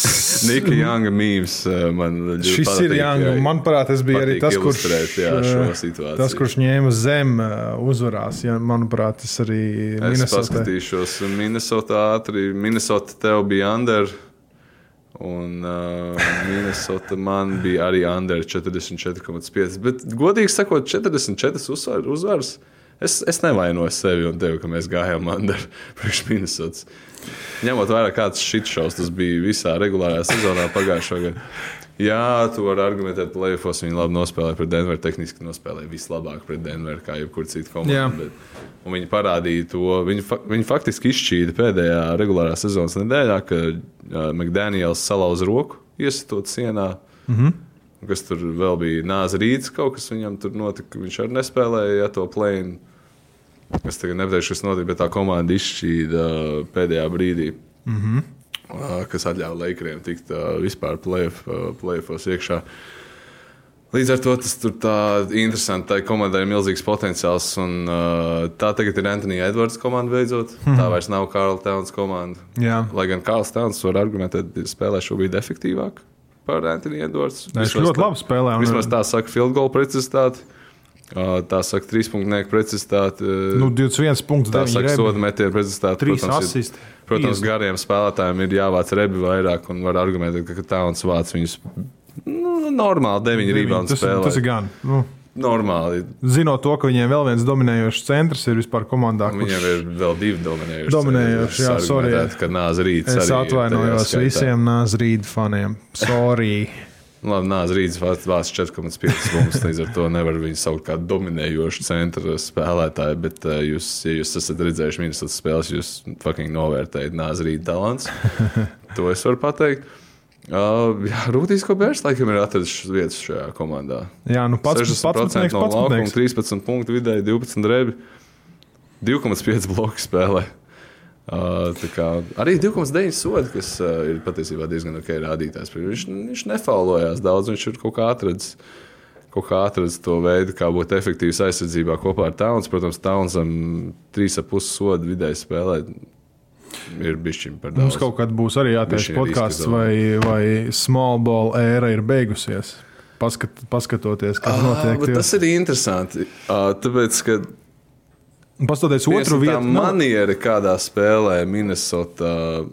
Speaker 3: Nika Younga mīmīms man ļoti
Speaker 2: Šis
Speaker 3: patīk,
Speaker 2: ir Jānis.
Speaker 3: ja,
Speaker 2: Manuprāt, tas bija arī tas, kurš,
Speaker 3: jā, šo situāciju.
Speaker 2: tas, kurš ņēma zem eh, uzvarās. Ja, manuprāt, tas arī
Speaker 3: Es
Speaker 2: Minnesota.
Speaker 3: paskatīšos, Minnesota ātri. Minnesota tev bija under. Un uh, Minnesota man bija arī under 44,5. Bet, godīgi sakot, 44 uzvar, uzvaras. Es, es nevainoju sevi un tevi, ka mēs gājām under priekš Minnesotas. Ņemot vērā, kāds šis šausmas tas bija visā regulārajā sezonā pagājušā gada. Jā, tu vari argumentēt, ka Leifos viņi labi nospēlēja pret Denveru. Tehniski nospēlēja vislabāk pret Denveru, kā jebkurā cita
Speaker 2: Jā.
Speaker 3: komanda. Bet, un viņi parādīja to. Viņi, fa viņi faktiski izšķīda pēdējā regulārā sezonas nedēļā, ka uh, McDaniels salauza roku, iesitot sienā. Mm. -hmm. Kas tur vēl bija? Nāza rīts, kaut kas viņam tur notika. Viņš arī nespēlēja ja, to plēnu. Es tagad nepateikšu, kas notika, bet tā komanda izšķīda pēdējā brīdī. Mm. -hmm. Kas ļāva Lakeriem tikt vispār uh, playoffos iekšā. Līdz ar to tas tur tā interesanti. Tā komandai ir milzīgs potenciāls. Un, tā tagad ir Antonija Edvards komanda beidzot. Mm -hmm. Tā vairs nav Karla Towns komanda.
Speaker 2: Jā.
Speaker 3: Lai gan Karls Towns var argumentēt, ka spēlē šobrīd efektīvāk par Antoniju Edvards.
Speaker 2: Viņš ļoti labi spēlē. un-
Speaker 3: Vismaz tā saka field goal precizitāte. Tā saka, trīspunktnieku precizitāte. uh,
Speaker 2: Nu, 21 punktus.
Speaker 3: Tā
Speaker 2: 9
Speaker 3: saka, soda metienu precizitāte.
Speaker 2: 3
Speaker 3: protams, ir-
Speaker 2: asisti.
Speaker 3: Protams,
Speaker 2: 50.
Speaker 3: gariem spēlētājiem ir jāvāc rebi vairāk un var argumentēt, ka Towns vāc viņus nu, normāli 9 rebounds spēlē.
Speaker 2: tas ir gan. Nu,
Speaker 3: Normāli.
Speaker 2: zinot to, ka viņiem vēl viens dominējošs centrs ir vispār komandā. kurš-
Speaker 3: Viņiem ir vēl divi dominējoši.
Speaker 2: Dominējoši, jā, sorry.
Speaker 3: Ka nāza rīts.
Speaker 2: Es atvainojos visiem Nāzrīd faniem. Sorry.
Speaker 3: Labi, nāc, rīts vāc 4,5 punktus. Līdz ar to nevar viņu saukt par dominējošu centra spēlētāju. Bet, uh, jūs, ja jūs esat redzējuši Minnesotas spēles, jūs fucking novērtējat nāc, rīta talants. to es varu pateikt. Uh, jā, Rūtīs Kobērs laikam ir atradis vietas šajā komandā.
Speaker 2: Jā, nu pats
Speaker 3: 60% no laukuma, 13 punktu vidēji, 12 rebi, 2,5 bloku spēlē. Uh, arī 2,9 sodi, kas uh, ir patiesībā diezgan ok rādītājs. Viņš, viņš nefaulojās daudz, viņš ir kaut kā atradis. Kaut kā atradis to veidu, kā būt efektīvs aizsardzībā kopā ar Towns. Protams, Townsam 3,5 sodu vidēji spēlē. Ir bijis par daudz.
Speaker 2: Mums kaut kad būs arī
Speaker 3: Bišķiņ
Speaker 2: podkāsts, vai, vai small ball ēra ir beigusies. Paskat, paskatoties, kas notiek.
Speaker 3: Ah, bet tas ir interesanti. Uh, tāpēc, ka
Speaker 2: Paskatoties
Speaker 3: Otru vietu. Maniera, kādā spēlē Minnesota.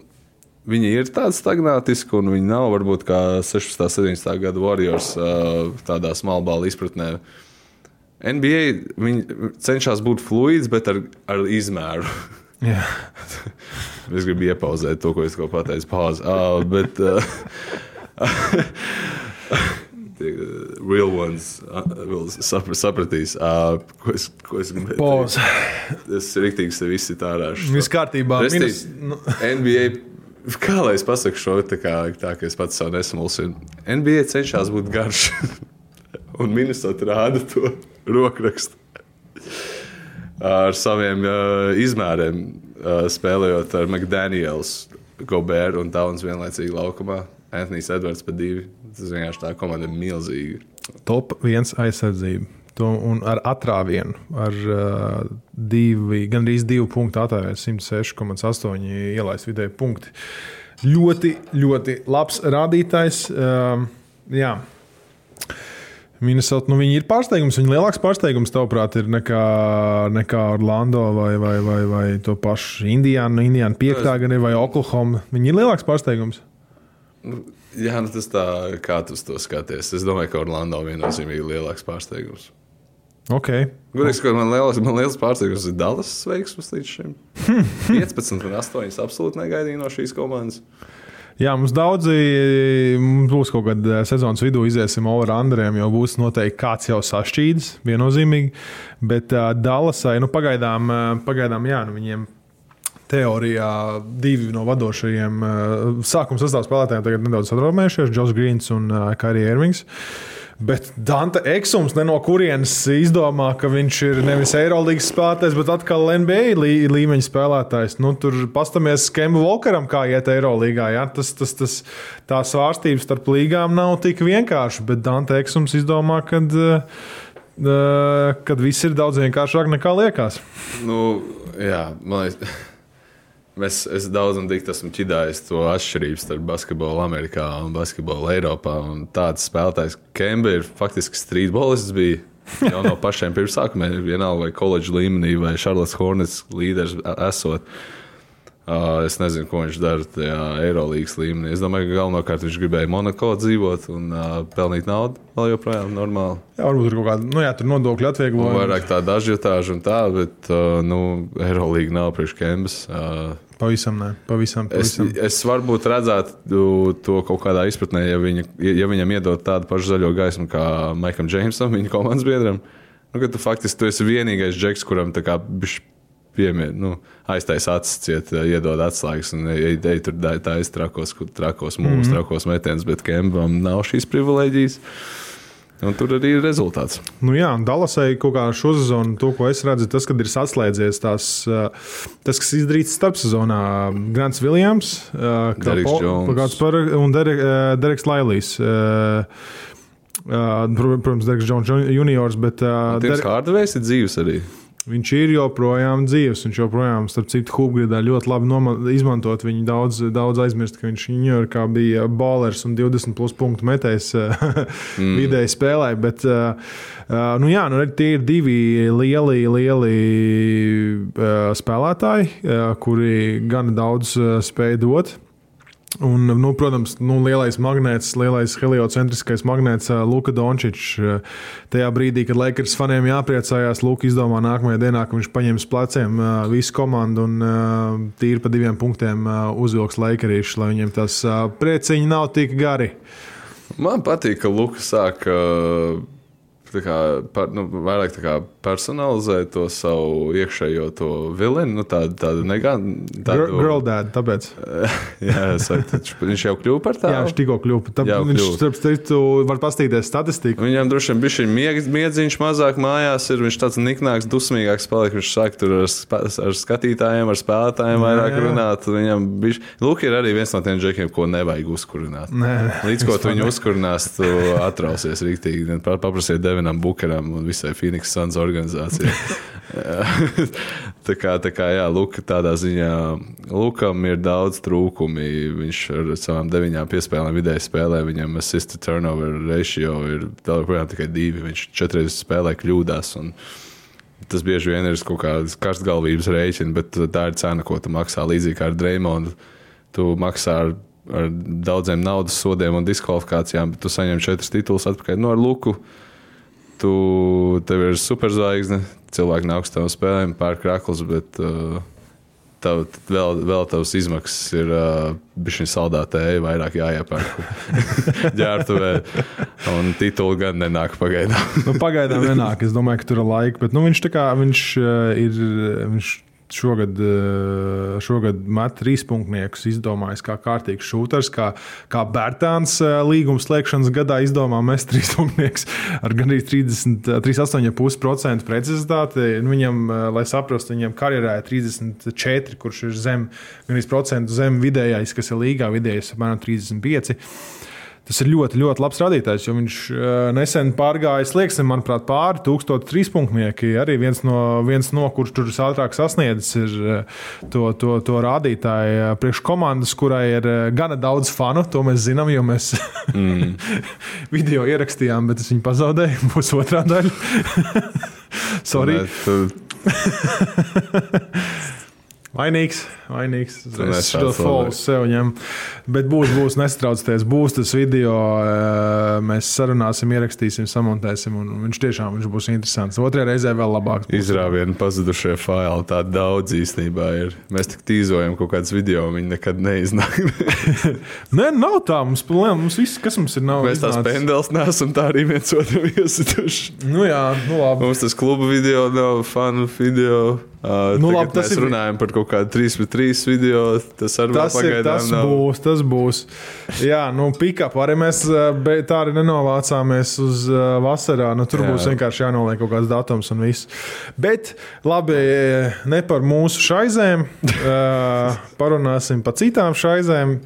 Speaker 3: Viņi ir tādi stagnātiski, un viņi nav varbūt kā 16, 17 gada Warriors tādā smalbāla izpratnē. NBA cenšas būt fluids, bet ar, ar izmēru. Es gribu iepauzēt to, ko es pateicu. Pauze. Uh, bet. Uh, Real ones uh, vēl sapra, sapratīs, uh, ko es, ko es gribēju. Teikt. Es rīktīgi sev izsitu ārā. šo-
Speaker 2: Viss kārtībā. Minus, nu,
Speaker 3: NBA, kā lai es pasaku šo tā, kā, tā ka es pats sev nesmulsinu. NBA cenšas būt garš, un Minnesota rāda to rokrakstu ar saviem uh, izmēriem, uh, spēlējot ar McDaniels, Goberu un Towns vienlaicīgi laukumā. Antonius Edvards pa divi. Tas vienkārši tā komanda ir milzīga.
Speaker 2: Top viens aizsardzība. To, un ar atrāvienu, ar uh, divi, gandrīz divu punktu atrāvienu, 106,8 ielaist vidēji punkti. Ļoti, ļoti labs rādītājs. Um, jā. Minnesota, nu viņi ir pārsteigums. Viņa lielāks pārsteigums, tavuprāt, ir nekā, nekā Orlando vai, vai, vai, vai to pašu Indiānu. Indiāna piektā ir vai Oklahoma. Viņi ir lielāks pārsteigums.
Speaker 3: Jā, nu tas tā, kā tu to skaties. Es domāju, ka Orlando viennozīmīgi ir lielāks pārsteigums.
Speaker 2: Ok.
Speaker 3: Gudīgi, ka man liels, man liels pārsteigums ir Dallas veiksmus līdz šim. 15 un 8 absolūti negaidīju no šīs komandas.
Speaker 2: Jā, mums daudzi mums būs kaut kad eh, sezonas vidū iziesim over Andriem, jo būs noteikti kāds jau sašķīdis, viennozīmīgi. Bet uh, Dallasai, nu, pagaidām, uh, pagaidām jā, nu, viņiem teorijā divi no vadošajiem uh, sākuma spēlētājiem tagad nedaudz satraumējušies - Džons Grīns un uh, Kairija Ervings. Bet Dante Eksums no kurienes izdomā, ka viņš ir nevis Eirolandes spēlētājs, bet atkal NBA lī, līmeņa spēlētājs. Nu, tur pastamies Kembu Volkeram, kā iet Eirolandā. Ja? Tas, tas, tas, tā svārstības starp līgām nav tik vienkārši, bet Dante Eksums izdomā, ka. Uh, kad viss ir daudz vienkāršāk nekā liekas.
Speaker 3: Nu, jā, man liekas. Mēs, es daudz un dikti esmu ķidājis to atšķirību starp basketbolu Amerikā un basketbolu Eiropā. Un tāds spēlētājs, Kemba, ir faktiski streetbolists. Bija jau no pašiem pirmsākumiem, vienalga vai koledžas līmenī, vai Charlotte Hornets līderis esot. Uh, es nezinu, ko viņš dara tajā Eirolandes līmenī. Es domāju, ka galvenokārt viņš gribēja Monako dzīvot un uh, pelnīt naudu. Vēl joprojām normāli.
Speaker 2: Jā, varbūt tur kaut kāda nu, jā, tur nodokļu atvieglojuma.
Speaker 3: Vairāk tāda ažiotāža un tā, bet uh, nu, Eirolandes nav priekš Kembas. Uh,
Speaker 2: Pavisam nē, pavisam. pavisam.
Speaker 3: Es, es varbūt redzētu to kaut kādā izpratnē, ja, viņa, ja viņam iedod tādu pašu zaļo gaismu kā Maikam Džeimsam, viņa komandas biedram. Nu, tu faktiski tu esi vienīgais džeks, kuram tā kā bišķi piemēr, nu, aiztaisa acis, ciet, iedod atslēgas un ej, ej tur taisa trakos, trakos mūžus, mm -hmm. trakos metienus, bet Kembam nav šīs privilēģijas. Un tur arī ir rezultāts.
Speaker 2: Nu jā, Dallasai kaut kā šo sezonu, to, ko es redzu, tas, kad ir saslēdzies tās, tas, kas izdarīts starpsezonā. Grants Viljams,
Speaker 3: Deriks
Speaker 2: par, un Derek, Dereks Lailijs. Protams, Dereks Jones juniors, bet.
Speaker 3: Derek Hardvejs ir dzīves arī.
Speaker 2: Viņš ir joprojām dzīves. Viņš joprojām, starp citu, Hubgridā ļoti labi izmantot. Viņi daudz, daudz aizmirst, ka viņš Ņujorkā bija bowlers un 20 plus punktu metējs mm. vidēji spēlē. Bet, nu jā, nu, tie ir divi lieli, lieli spēlētāji, kuri gan daudz spēj dot. Un, nu, protams, nu, lielais magnēts, lielais heliocentriskais magnēts Luka Dončičs. Tajā brīdī, kad Lakers faniem jāpriecājās, Luka izdomā nākamajā dienā, ka viņš paņems pleciem visu komandu un tīri pa diviem punktiem uzvilks Lakerīšu, lai viņiem tas prieciņi nav tik gari.
Speaker 3: Man patīk, ka Luka sāk. Uh kā, par, nu, vairāk kā, personalizē to savu iekšējo to vilni. Nu, tādu, tādu negānu.
Speaker 2: Tādu... Girl dad, tāpēc.
Speaker 3: jā, saku, viņš jau kļuva par tādu.
Speaker 2: Jā, viņš tikko kļuva. Tā, jā, viņš, starp citu, var pastīties statistiku.
Speaker 3: Viņam droši vien bija šī miedziņš mazāk mājās, ir viņš tāds niknāks, dusmīgāks paliek. Viņš sāk tur ar, ar skatītājiem, ar spēlētājiem vairāk jā, jā. runāt. Viņam bija, lūk, ir arī viens no tiem džekiem, ko nevajag uzkurināt. Nē, Līdz ko tu viņu uzkurinās, tu atrausies rīktīgi. Paprasiet Devinam Bukaram un visai Phoenix Suns organizācijai. tā kā, tā kā jā, Luka tādā ziņā, Lukam ir daudz trūkumi. Viņš ar savām deviņām piespēlēm vidēji spēlē, viņam assist turnover ratio ir joprojām tikai divi. Viņš četreiz spēlē kļūdās. Tas bieži vien ir kaut kāds karstgalvības rēķins, bet tā ir cena, ko tu maksā līdzīgi kā ar Dreimondu. Tu maksā ar, ar daudziem naudas sodiem un diskvalifikācijām, bet tu saņem četrus titulus atpakaļ no nu, Luku tu tev ir superzvaigzne, cilvēki nāk uz tavām spēlēm, pērk krāklus, bet uh, tav, vēl, vēl tavs izmaksas ir uh, bijusi saldēta tēja, vairāk jāiepērk ģērbtuvē. Un tituli gan nenāk pagaidām.
Speaker 2: nu, pagaidām nenāk. Es domāju, ka tur ir laika. Bet nu, viņš, kā, viņš uh, ir. Viņš šogad, eh, šogad met trīspunktniekus, izdomājis kā kārtīgs šūters, kā, kā Bērtāns eh, līguma slēgšanas gadā izdomā mest trīspunktniekus ar gandrīz 38,5% precizitāti. Nu, viņam, eh, lai saprastu, viņam karjerā ir 34, kurš ir zem, gandrīz procentu zem vidējais, kas ir līgā vidējais apmēram 35. Tas ir ļoti, ļoti labs rādītājs, jo viņš uh, nesen pārgāja slieksni, manuprāt, pāri 1003 punktnieki. Arī viens no, viens no kurš tur ātrāk sasniedzis, ir uh, to, to, to rādītāju uh, priekš komandas, kurai ir gana daudz fanu. To mēs zinām, jo mēs mm. video ierakstījām, bet es viņu pazaudēju. Būs otrā daļa. Sorry. Vainīgs, vainīgs. Es šo folu sev ņemu. Bet būs, būs nestraucieties, būs tas video. Mēs sarunāsim, ierakstīsim, samontēsim. Viņš tiešām viņš būs interesants. Otrajā reizē vēl labāk.
Speaker 3: Izrāvienu pazudušie faili. Tā daudz īstenībā ir. Mēs tik tīzojam kaut kādas video, viņi nekad neiznāk.
Speaker 2: Nē, nav tā. Mums, mums viss, kas mums ir, nav.
Speaker 3: Mēs tās pendels nesam tā arī viens otru iesituši.
Speaker 2: Nu jā, nu labi.
Speaker 3: Mums tas kluba video nav, fanu video. Uh,
Speaker 2: Nu,
Speaker 3: nu,
Speaker 2: labi,
Speaker 3: mēs
Speaker 2: ir-
Speaker 3: runājam par kaut kādu 3-3 video. Tas arī
Speaker 2: Tas, ir, tas
Speaker 3: nav.
Speaker 2: būs, tas būs. Jā, nu, pikap arī mēs uh, tā arī nenovācāmies uz uh, vasarā. Nu, tur Jā. Būs vienkārši jānoliek kaut kāds datums un viss. Bet, labi, ne par mūsu šaizēm. Uh, parunāsim par citām šaizēm.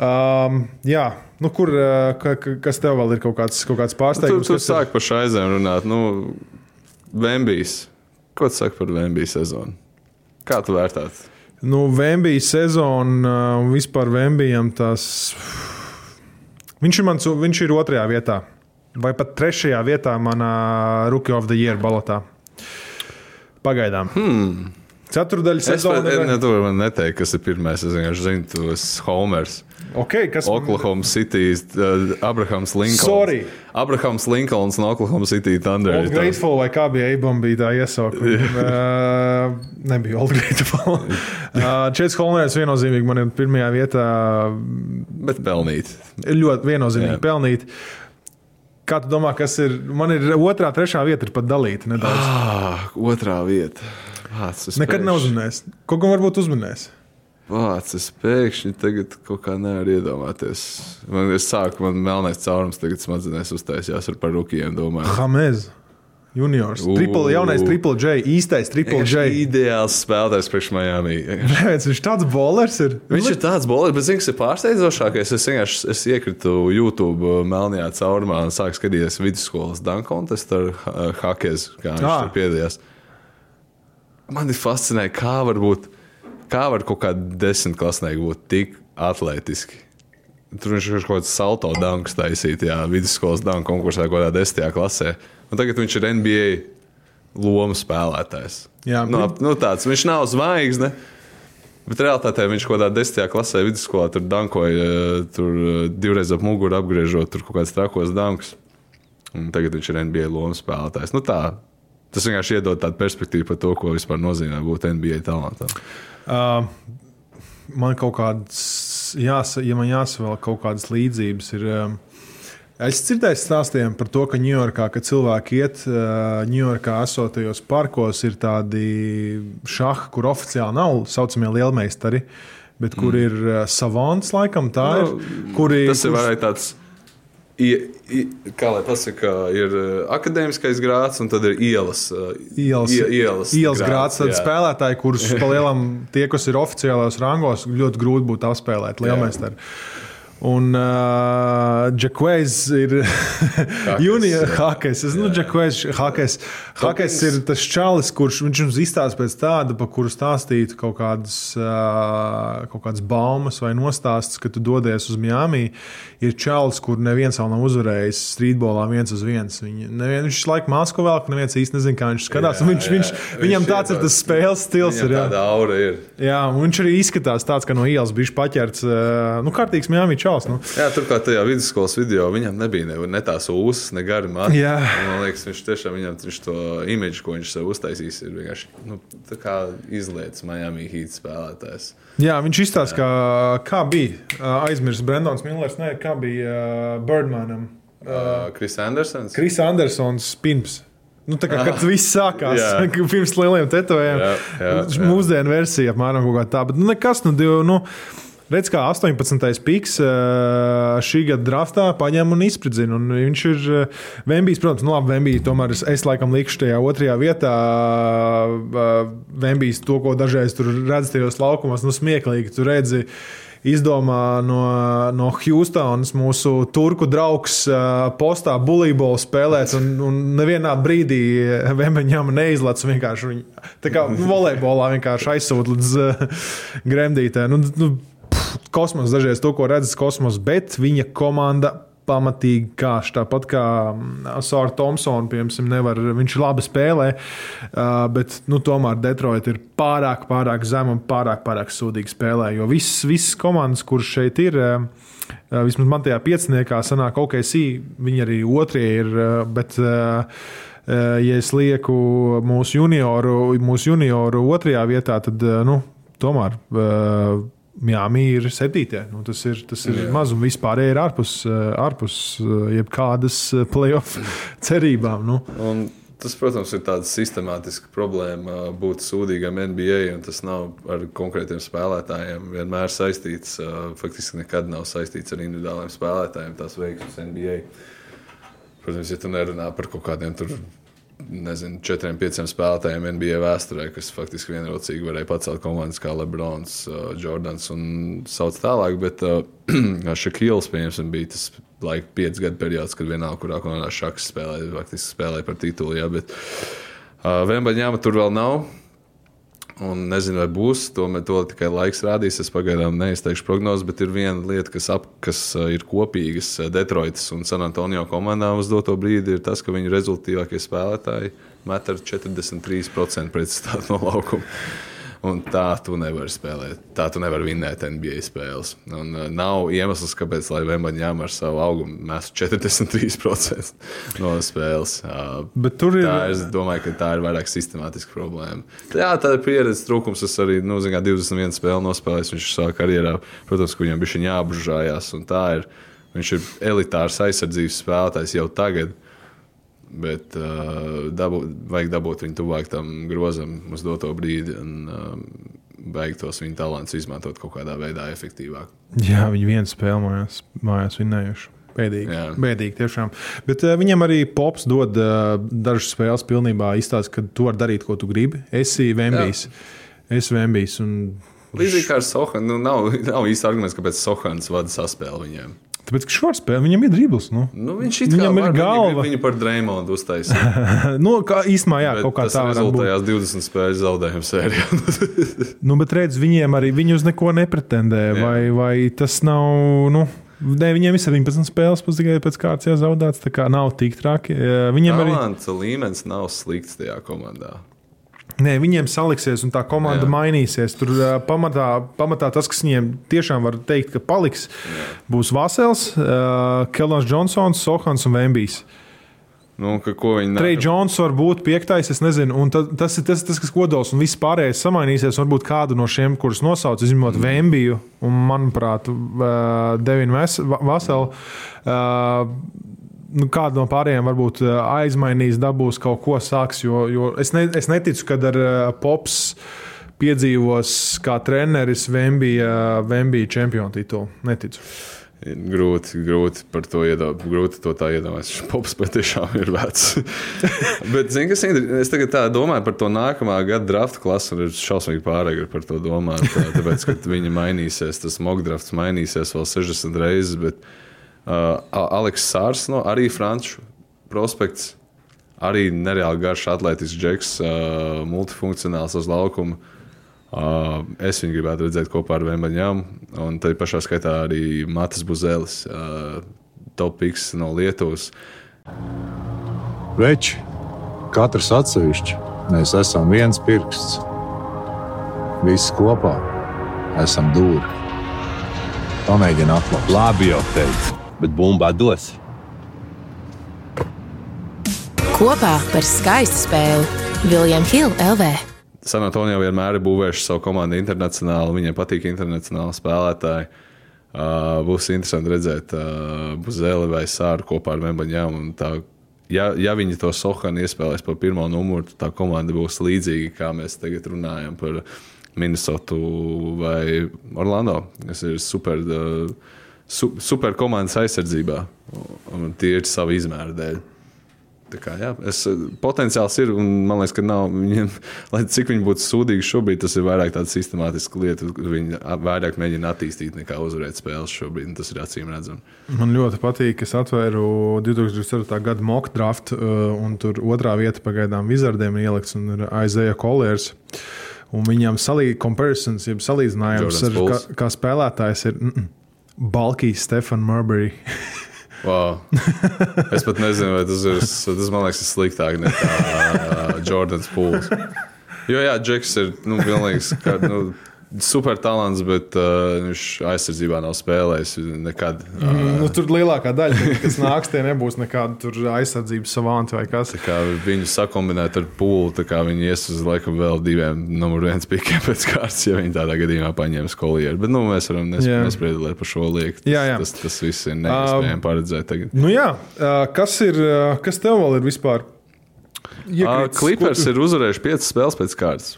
Speaker 2: Um, jā, nu, kur, uh, ka, ka- kas tev vēl ir kaut kāds, kaut kāds
Speaker 3: Tu,
Speaker 2: pārsteigums?
Speaker 3: tu
Speaker 2: kas ir-
Speaker 3: sāki par šaizēm runāt. Nu, Vembijs. Ko tu saki par Vembijas sezonu? Kā tu vērtātu?
Speaker 2: Nu, Vembija sezona un vispār Vembijam tas. Viņš ir, mans, viņš ir otrajā vietā, vai pat trešajā vietā manā Rookie of the Year balotā. Pagaidām. Hmm. Ceturdaļa
Speaker 3: Es pat
Speaker 2: sezona.
Speaker 3: ne,
Speaker 2: ir-
Speaker 3: pirmais. Es vienkārši zinu, esi Homers.
Speaker 2: Okay, kas
Speaker 3: Oklahoma City, uh, Abrahams Linkolns.
Speaker 2: Sorry.
Speaker 3: Abrahams Linkolns no Oklahoma City Thunder.
Speaker 2: Old Grateful vai kā bija Eibam, bija tā iesauka. uh, nebija Old Grateful. uh, Čets Holmērs viennozīmīgi man ir pirmajā vietā.
Speaker 3: Bet pelnīt.
Speaker 2: Ļoti viennozīmīgi
Speaker 3: Jā.
Speaker 2: pelnīt. Kā tu domā, kas ir? Man ir otrā, trešā vieta, ir pat dalīta nedaudz.
Speaker 3: Ah, otrā vieta. Es
Speaker 2: Nekad neuzminējis. Kaut ko varbūt uzminējis.
Speaker 3: Vāc, es pēkšņi tagad kaut kā nevaru iedomāties. Man ir sākums, man melnais caurums tagad smadzenēs uztaisījās ar par rukiem. Domāju,
Speaker 2: Hamez. Juniors. Triple, jaunais triple J, īstais triple J.
Speaker 3: ideāls spēlētājs priekš Miami.
Speaker 2: Kāpēc viņš tāds bowlers ir?
Speaker 3: Viņš ir tāds bolis, bet zini, kas ir pārsteidzošākais. Es vienkārši es iekritu YouTube uh, melnajā caurumā un sāku skatīties vidusskolas dunk contestu ar uh, Hakez, kā viņš
Speaker 2: Ah.
Speaker 3: tur piedalījās. Man ir fascinēja, kā var būt, kā var kaut kāda desmitklasnieka būt tik atletiski. Tur viņš kaut kāds salto dunks taisīt, jā, vidusskolas dunk konkursā, kaut kādā desmitajā klasē. Un tagad viņš ir NBA lomu spēlētājs.
Speaker 2: Jā,
Speaker 3: nu, nu, tāds, viņš nav zvaigzne. Bet realitātē viņš kaut kādā desmitajā klasē vidusskolā tur dankoja, tur eh, divreiz ap muguru apgriežot, tur kaut kāds trakos danks. Un tagad viņš ir NBA lomas spēlētājs. Nu, tā, tas vienkārši iedod tādu perspektīvu par to, ko vispār nozīmē būt NBA talantam.
Speaker 2: Uh, man kaut kādas, jāsa, ja man jāsavēl kaut kādas līdzības, ir. Um, Es dzirdēju stāstiem par to, ka Ņujorkā, kad cilvēki iet uh, Ņujorkā esotajos parkos, ir tādi šahi, kur oficiāli nav saucamie lielmeistari, bet kur mm. ir uh, savants, laikam tā ir. Kuri,
Speaker 3: Tas ir vairāk tāds. Kā lai pasakā, ir uh, akadēmiskais grāts, un tad ir ielas. uh,
Speaker 2: Ielas,
Speaker 3: ie- ielas,
Speaker 2: ielas grāts, tad
Speaker 3: jā.
Speaker 2: spēlētāji, kurus pa lielam tie, kas ir oficiālajos rangos, ļoti grūti būtu apspēlēt lielmeistaru. Un uh, Džekvejs ir junior hakers. Es, nu, Džekvejs hakers. Hakers ir tas čalis, kurš mums izstāsta pēc tāda, pa kuru stāstītu kaut kādas, uh, kaut kādas baumas vai nostāstus, ka tu dodies uz Miami. Ir čalis, kur neviens vēl nav uzvarējis streetbolā viens uz viens. Viņa, nevien, viņš laikam māsko vēl, ka neviens īsti nezina, kā viņš skatās. un viņš,
Speaker 3: jā.
Speaker 2: viņš,
Speaker 3: Viņš
Speaker 2: viņam tāds ir tas spēles stils. Ir, jā.
Speaker 3: tāda aura ir.
Speaker 2: Jā, viņš arī izskatās tāds, kā no ielas bija paķerts. ā, Nu, kārtīgs Miami čels. Nu.
Speaker 3: Jā, turklāt tajā vidusskolas video viņam nebija ne, ne tās ūsas, ne.
Speaker 2: Jā.
Speaker 3: Un Man liekas, viņš tiešām viņam viņš to imidžu, ko viņš sev uztaisīs, ir vienkārši nu, tā kā izlietas Miami Heat spēlētājs.
Speaker 2: Jā, viņš izstāsta, kā, kā bija. Ā, Aizmirst Brendons Millers, ne, kā bija Birdmanam.
Speaker 3: Uh, Kris Andersons.
Speaker 2: Kris Andersons pirms. Nu, kā tas viss sākās
Speaker 3: Jā.
Speaker 2: pirms lieliem tetovējumiem. Mūsdienu versija apmēram tā. Bet nu, nekas, nu, div, nu, redz, kā 18. piks šī gada draftā paņem un izspridzina. Un viņš ir Vembijs, protams, nu, labi, Vembijs tomēr es, es laikam likšu tajā otrajā vietā. Vembijs to, ko dažreiz tur redz tajos laukumos, nu, smieklīgi. Tu redzi, izdomā no, no Houstonas mūsu turku draugs postā bulībolu spēlēt, un, un nevienā brīdī viņam neizlaiž vienkārši viņu. Tā kā volejbolā vienkārši aizsūta līdz gremdītē. Nu, nu, kosmos dažreiz to, ko redzes kosmos, bet viņa komanda. Pamatīgi kāš. Tāpat kā Sāra Thompsona, piemēram, nevar, viņš labi spēlē, bet nu, tomēr Detroit ir pārāk, pārāk zema un pārāk, pārāk sūdīgi spēlē. Jo visas, visas komandas, kuras šeit ir, vismaz man tajā pieciniekā, sanāk, OKC, viņi arī otrie ir. Bet, ja es lieku mūsu junioru, mūsu junioru otrajā vietā, tad nu, tomēr. Uh, Mīra ir septītē. Nu, tas ir, tas ir maz, un vispār ir ārpus, uh, ārpus uh, jebkādas uh, playoff cerībām. Nu.
Speaker 3: Un Tas, protams, ir tāds sistemātisks problēma būt sūdīgam NBA, un tas nav ar konkrētiem spēlētājiem vienmēr saistīts. Faktiski nekad nav saistīts ar individuāliem spēlētājiem, tās veiksmes NBA. Protams, ja tu nerunā par kaut kādiem tur nezinu, četriem, pieciem spēlētājiem NBA vēsturē, kas faktiski vienrocīgi varēja pacelt komandas kā Lebrons, uh, Jordans un sauc tālāk. Bet uh, Šakils, pieņemsim, bija tas laika piecu gadu periods, kad vienalga, kurā komandā šaks spēlēja, faktiski spēlēja par titulu. Jā, bet uh, Vembaņāma tur vēl nav. Un nezinu, vai būs. To, to tikai laiks rādīs. Es pagaidām neizteikšu prognozes, bet ir viena lieta, kas, ap, kas uh, ir kopīgas uh, Detroitas un San Antonio komandām uz doto brīdi, ir tas, ka viņu rezultātīvākie spēlētāji met ar 43% pretstāvu no laukuma. Un tā tu nevari spēlēt. Tā tu nevari vinnēt NBA spēles. Un, uh, nav iemesls, kāpēc Vembaņām ar savu augumu mēs 43% no spēles. Uh,
Speaker 2: Bet tur ir.
Speaker 3: tā, es domāju, ka tā ir vairāk sistemātiska problēma. Jā, tā ir pieredzes trūkums. Es arī nu, zin, kā, 21 spēli nospēlēju. Viņš savā karjerā, protams, ka viņam bija jāapžājās. Viņš ir elitārs aizsardzības spēlētājs jau tagad. Bet uh, dabu, vajag dabūt viņu tuvāk tam grozam uz doto brīdi un uh, beigt tos viņa talantus izmantot kaut kādā veidā efektīvāk.
Speaker 2: Jā, viņi vienu spēli mājās, mājās vinnējuši. Bēdīgi.
Speaker 3: Jā.
Speaker 2: Bēdīgi tiešām. Bet uh, viņam arī pops dod uh, dažas spēles pilnībā izstāst, ka tu vari darīt, ko tu gribi. Esi Vembijs. Es Vembijs. Un...
Speaker 3: Līdzīgi kā ar Sohanu, nu, nav, nav īsti arguments, kāpēc Sohans vada saspēli viņiem.
Speaker 2: Tāpēc, ka spēle viņam ir dribbles. Nu.
Speaker 3: Nu, viņš it
Speaker 2: Viņam ir galva.
Speaker 3: Viņu, par Dreymondu uztaisīja.
Speaker 2: nu, kā īstenībā, jā,
Speaker 3: Bet
Speaker 2: kaut kā
Speaker 3: tas
Speaker 2: tā būt.
Speaker 3: rezultējās 20 spēļu zaudējumu sērijā.
Speaker 2: Nu, bet redz, viņiem arī viņi uz neko nepretendē.
Speaker 3: Jā.
Speaker 2: Vai, vai tas nav. Nu, Ne, viņiem ir 17 spēles, pēc tikai pēc kārtas jāzaudēts. Tā kā nav tik traki. Viņiem arī
Speaker 3: Talanta līmenis nav slikts tajā komandā.
Speaker 2: Nē, viņiem saliksies, un tā komanda
Speaker 3: Jā.
Speaker 2: Mainīsies. Tur uh, pamatā, pamatā tas, kas viņiem tiešām var teikt, ka paliks, Jā. būs Vasels, uh, Kelans Johnsons, Sohans un Vembijs.
Speaker 3: Nu,
Speaker 2: Trey Jones var būt piektais, es nezinu, un ta, tas ir tas, tas, kas kodols, un viss pārējais samainīsies. Varbūt kādu no šiem, kurus nosauc, izņemot mm. Vembiju un, manuprāt, uh, Devinu Vaselu. Uh, Nu, kādu no pārējiem varbūt uh, aizmainīs, dabūs kaut ko sāks. Jo, jo es, ne, es neticu, ka ar uh, Pops piedzīvos kā treneris Vembija, Vembija čempionu titulu. Neticu.
Speaker 3: Grūti, grūti par to iedomāties. Grūti to tā iedomāties. Pops patiešām ir vecs. Bet, zini, kas ir? Es tagad tā domāju par to nākamā gada drafta klasi, un ir šausmīgi pārāk par to domāt. Tā, tāpēc, ka viņi mainīsies, tas mock drafts mainīsies vēl 60 reizes. Bet uh, Aleks Sārs, no, arī franču prospekts, arī nereāli garš atletisks džeks, uh, multifunkcionāls uz laukuma. Uh, es viņu gribētu redzēt kopā ar Vēmbaņām. Un tā pašā skaitā arī Matas Buzelis, uh, topiks no Lietuvas.
Speaker 4: Veči, katrs atsevišķi, mēs esam viens pirksts. Visi kopā esam dūri. Pamēģini atklāt.
Speaker 7: Labi jau teicu, bet bumbā dos.
Speaker 6: Kopā par skaistu spēli Viljams Hilde LV.
Speaker 3: San Antonio vienmēr ir būvējuši savu komandu internacionāli. Viņiem patīk internacionāli spēlētāji. Uh, būs interesanti redzēt uh, Buzeli vai Sāru kopā ar tā- Ja, ja viņi to Sohanu iespēlēs par pirmo numuru, tad tā komanda būs līdzīga, kā mēs tagad runājam par Minnesotu vai Orlando, kas ir super, uh, su, super komandas aizsardzībā. Un tie ir savi izmēri dēļ. Tā kā, jā, es, potenciāls ir, un man liekas, ka nav. Viņiem, lai cik viņi būtu sūdīgi šobrīd, tas ir vairāk tāda sistemātiska lieta. Viņi vairāk mēģina attīstīt nekā uzvarēt spēles šobrīd. Tas ir acīm redzami.
Speaker 2: Man ļoti patīk, ka es atvēru 2024. gada mock draft, uh, un tur otrā vieta pagaidām Vizardiem ir ielikts, un ir Aizēja Kolērs. Un viņam salī, salīdzinājums ar kā, kā spēlētājs ir mm, mm, Balkijs, Stefan Marbury.
Speaker 3: Wow. Es pat nezinu, vai tas ir. Tas man liekas, ir sliktāk nekā uh, Jordans Pools. Jo, jā, Džeks ir nu, ka, nu, super talants, bet uh, viņš aizsardzībā nav spēlējis nekad. Uh,
Speaker 2: Nu, tur lielākā daļa, kas nāks, tie nebūs nekāda aizsardzības savanti vai kas.
Speaker 3: Kā viņu sakombinēt ar pūli, tā kā viņi ies uz laikam vēl diviem numur viens pikiem pēc kārtas, ja viņi tādā gadījumā paņems kolieru. Bet nu, mēs varam nespriedzelēt par šo lietu.
Speaker 2: Jā, jā.
Speaker 3: Tas, tas viss ir neiespējami paredzēt tagad.
Speaker 2: Nu, jā, uh, kas, ir, uh, kas tev vēl ir vispār? iekrits.
Speaker 3: Klipers ir uzvarējuši 5 spēles pēc kārtas.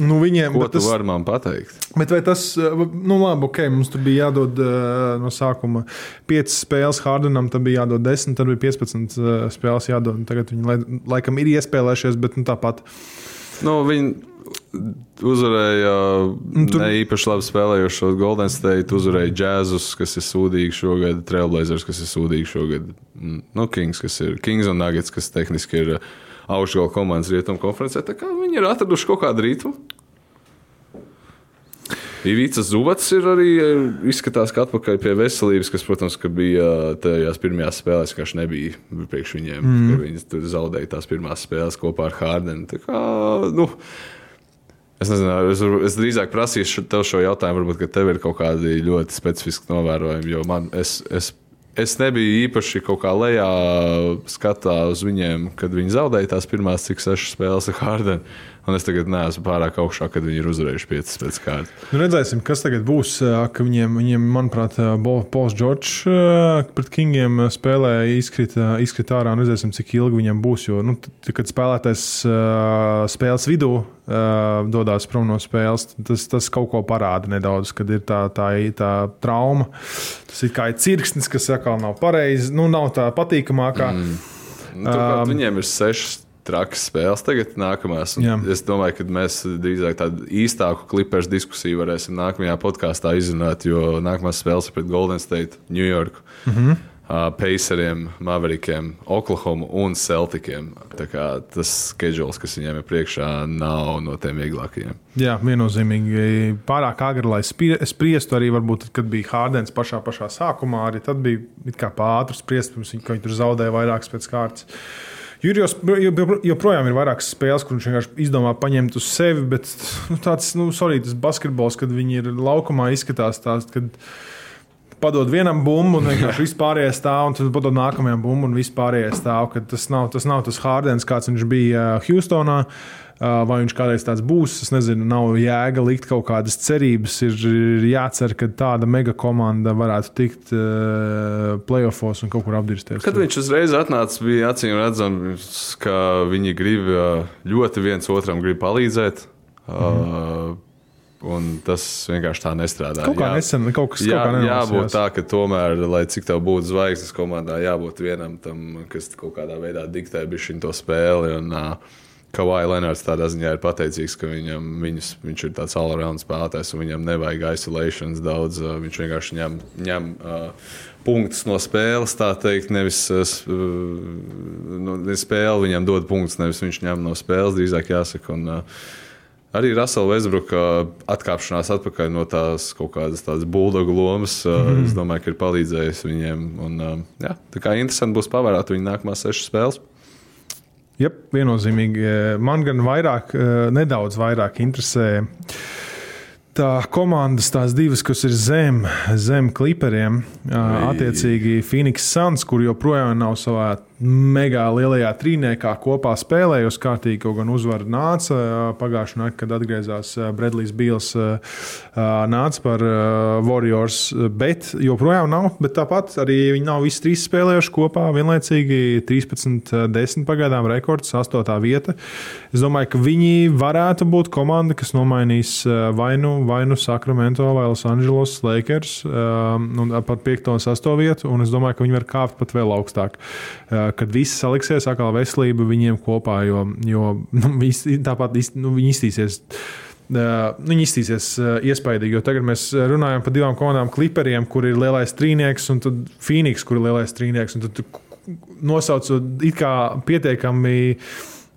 Speaker 2: Nu, viņiem,
Speaker 3: Ko tu
Speaker 2: tas,
Speaker 3: vari man pateikt?
Speaker 2: bet vai tas, uh, nu, labi, ok, mums tur bija jādod uh, no sākuma 5 spēles Hardenam, tad bija jādod 10, tad bija 15 uh, spēles jādod. Tagad viņi lai, laikam ir iespēlējušies, bet nu, tāpat.
Speaker 3: Nu, viņi uzvarēja
Speaker 2: tur-
Speaker 3: ne īpaši labi spēlējošo Golden State, uzvarēja Jēzus, kas ir sūdīgi šogad, Trailblazers, kas ir sūdīgi šogad, mm, nu, Kings, kas ir Kings un Nuggets, kas tehniski ir augšgala komandas rietumu konferencē. Viņi ir atraduši kaut kādu ritmu. Ivīts Zubats ir arī eh, izskatās, ka atpakaļ pie veselības, kas, protams, ka bija eh, tajās pirmajās spēlēs, kas nebija priekš viņiem. Mm. Viņi tur zaudēja tās pirmās spēles kopā ar Hārdenu. Nu, Es nezinu, es, es drīzāk prasīšu tev šo jautājumu, varbūt, ka tev ir kaut kādi ļoti specifiski novērojumi. Jo man, es, es, es nebiju īpaši kaut kā lejā skatā uz viņiem, kad viņi zaudēja tās pirmās cik sešas spēles ar Hārdenu. Un es tagad neesmu pārāk augšā, kad viņi ir uzvarējuši piecas pēc kārtas.
Speaker 2: Nu, redzēsim, kas tagad būs. Viņiem, viņiem manuprāt, Pols Džordžs pret Kingiem ā, spēlē izkrita, izkrita ārā. un Redzēsim, cik ilgi viņam būs. Jo, nu, kad spēlētājs spēles vidū dodas prom no spēles, tas, tas kaut ko parāda nedaudz, kad ir tā, tā, tā trauma. Tas ir kā ir cirksnis, kas atkal nav pareizi, nu, nav tā patīkamākā. Mm.
Speaker 3: Nu, turklāt viņiem ir sešas trakas spēles tagad, nākamās. Es domāju, ka mēs drīzāk tādu īstāku kliperu diskusiju varēsim nākamajā podkāstā izrunāt, jo nākamās spēles ir pret Golden State, New York. Mm -hmm. Paceriem, Maverikiem, Oklahoma un Celticiem. Tā kā Tas schedules, kas viņiem ir priekšā, nav no tiem vieglākajiem.
Speaker 2: Jā, viennozīmīgi. Pārāk agri, lai sprie- spriestu arī, varbūt, kad bija Hārdens pašā, pašā sākumā, arī tad bija kā pāri spriest, pirms viņi, viņi tur zaudēja vairākas pēc kārtas. Jurijos joprojām ir vairākas spēles, kur viņš vienkārši izdomā paņemt uz sevi, bet nu, tāds nu, solīts basketbols, kad viņi ir laukumā, izskatās tāds, kad padod vienam bumbu un vienkārši vispārējais stāv, un tad padod nākamajam bumbu un vispārējais stāv. Tas nav tas, nav tas Hārdens, kāds viņš bija uh, Houstonā. Uh, Vai viņš kādreiz tāds būs, es nezinu, nav jēga likt kaut kādas cerības. Ir, jācer, ka tāda mega komanda varētu tikt uh, playoffs un kaut kur apdirsties.
Speaker 3: Kad viņš uzreiz atnāca, bija acīm redzams, ka viņi grib ļoti viens otram grib palīdzēt. Mm. Un tas vienkārši tā nestrādā.
Speaker 2: Kaut kā nesen, kaut kas
Speaker 3: Jā,
Speaker 2: kaut kā
Speaker 3: jābūt
Speaker 2: nenolasījās.
Speaker 3: tā, ka tomēr, lai cik tev būtu zvaigznes komandā, jābūt vienam tam, kas kaut kādā veidā diktē bišķiņ to spēli. Un, uh, Kavai Lenārds tādā ziņā ir pateicīgs, ka viņam, viņus, viņš ir tāds all-around spēlētājs un viņam nevajag isolations daudz. ā, Viņš vienkārši ņem, ņem uh, punktus no spēles, tā teikt, nevis uh, uh, nu, spēle viņam dod punktus, nevis viņš ņem no spēles, drīzāk jāsaka. Un, uh, Arī Rasela Vesbruka atkāpšanās atpakaļ no tās kaut kādas tādas buldogu lomas, mm. -hmm. es domāju, ka ir palīdzējis viņiem. Un, jā, tā kā interesanti būs pavērāt viņu nākamās sešas spēles.
Speaker 2: Jā, viennozīmīgi. Man gan vairāk, nedaudz vairāk interesē tā komandas, tās divas, kas ir zem, zem kliperiem. Attiecīgi, Phoenix Suns, kur joprojām nav savā mega lielajā trīniekā kopā spēlējusi kārtīgi, kaut gan uzvara nāca pagājušā naktī, kad atgriezās Bredlijs Bīls, nāca par Warriors, bet joprojām nav. Bet tāpat arī viņi nav visi trīs spēlējuši kopā vienlaicīgi 13-10 pagaidām rekords, 8. vieta. Es domāju, ka viņi varētu būt komanda, kas nomainīs ā, vai nu, vai nu Sacramento vai Los Angeles Lakers un par 5. un 6. vietu, un es domāju, ka viņi var kāpt pat vēl augstāk. Uh, kad viss saliksies, atkal veselība viņiem kopā, jo, jo nu, viņi tāpat nu, viņi iztīsies. Uh, viņi iztīsies uh, iespaidīgi, jo tagad mēs runājam par divām komandām, kliperiem, kur ir lielais trīnieks, un tad Phoenix, kur ir lielais trīnieks. Tad nosaucot it kā pietiekami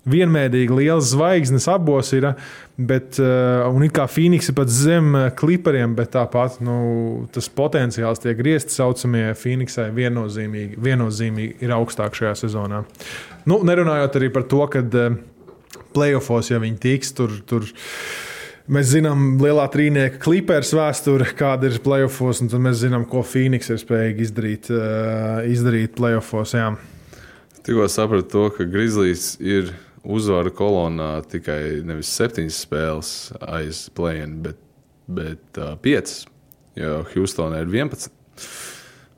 Speaker 2: vienmērīgi liels zvaigznes abos ir, bet uh, un it kā Phoenix ir pat zem uh, kliperiem, bet tāpat nu, tas potenciāls tie griezti saucamie Phoenixai viennozīmīgi, viennozīmīgi ir augstāk šajā sezonā. Nu, nerunājot arī par to, ka uh, playoffs, ja viņi tiks tur. tur Mēs zinām, lielā trīnieka klipers vēsture, kāda ir playoffs, un mēs zinām, ko Phoenix ir spējīgi izdarīt, izdarīt playoffs.
Speaker 3: Tikko sapratu to, ka Grizzlies ir uzvaru kolonā tikai nevis septiņas spēles aiz plēna, bet, bet uh, piecas, jo Houstonā ir 11.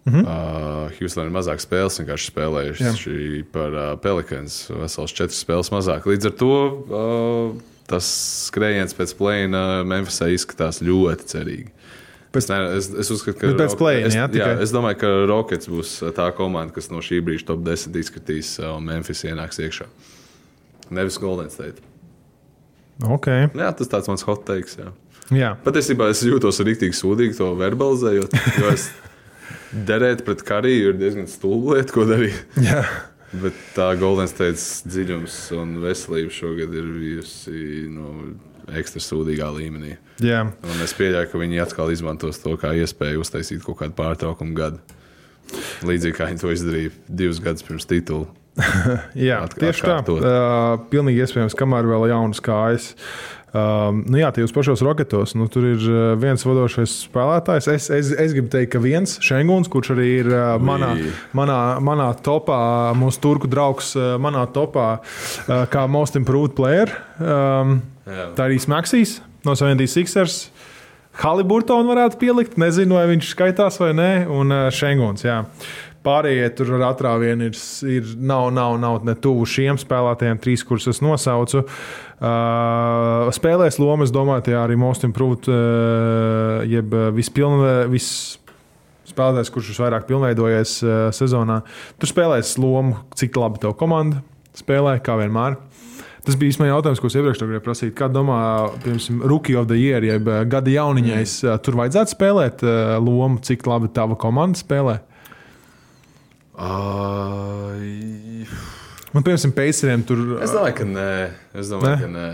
Speaker 3: Mm -hmm. uh, Houston ir mazāk spēles, vienkārši spēlējuši par uh, Pelikans. Vesels četras spēles mazāk. Līdz ar to uh, tas skrējiens pēc plēna Memphisā izskatās ļoti cerīgi. Pēc, ne, es, es uzskatu, ka
Speaker 2: pēc plēna,
Speaker 3: es,
Speaker 2: jā,
Speaker 3: jā,
Speaker 2: tikai.
Speaker 3: es domāju, ka Rockets būs tā komanda, kas no šī brīža top 10 izskatīs un Memphis ienāks iekšā. Nevis Golden State.
Speaker 2: Okay.
Speaker 3: Jā, tas tāds mans hot takes. Jā.
Speaker 2: Jā.
Speaker 3: Patiesībā es jūtos rīktīgi sūdīgi to verbalizējot. Jo es derēt pret kariju ir diezgan stulba lieta, ko darīt.
Speaker 2: Jā.
Speaker 3: Bet tā Golden State dziļums un veselība šogad ir bijusi nu, ekstra sūdīgā līmenī.
Speaker 2: Jā.
Speaker 3: Un es pieļauju, ka viņi atkal izmantos to kā iespēju uztaisīt kaut kādu pārtraukumu gadu. Līdzīgi kā viņi to izdarīja divus gadus pirms titula.
Speaker 2: Jā,
Speaker 3: Atk-
Speaker 2: tieši tā.
Speaker 3: atkārtot.
Speaker 2: Uh, pilnīgi iespējams, kamēr vēl ir jaunas kājas. Um, nu jā, tajos pašos raketos. Nu, tur ir uh, viens vadošais spēlētājs. Es, es, es gribu teikt, ka viens Šenguns, kurš arī ir uh, manā, manā, manā topā, mūsu turku draugs, uh, manā topā, uh, kā most improved player. Um,
Speaker 3: Jā.
Speaker 2: tā arī Smaksīs no 76ers. Haliburtonu varētu pielikt. Nezinu, vai viņš skaitās vai nē. Un uh, Šenguns. Jā. Pārējie tur ar atrāvienu ir, ir nav, nav, nav ne tuvu šiem spēlētājiem, trīs, kurus es nosaucu. Uh, spēlēs lomu, es domāju, tie arī most improved, uh, jeb vispilnē, vis spēlētājs, kurš visvairāk pilnveidojies uh, sezonā. Tur spēlēs lomu, cik labi tev komanda spēlē, kā vienmēr. Tas bija īstenībā jautājums, ko es iepriekš gribēju prasīt. Kā domā, piemēram, Rookie of the Year, jeb uh, gada jauniņais, mm. tur vajadzētu spēlēt uh, lomu, cik labi tava komanda spēlē?
Speaker 3: Ai,
Speaker 2: Man, piemēram, Paceriem tur.
Speaker 3: es domāju, ka nē. Es domāju,
Speaker 2: Ne?
Speaker 3: ka nē.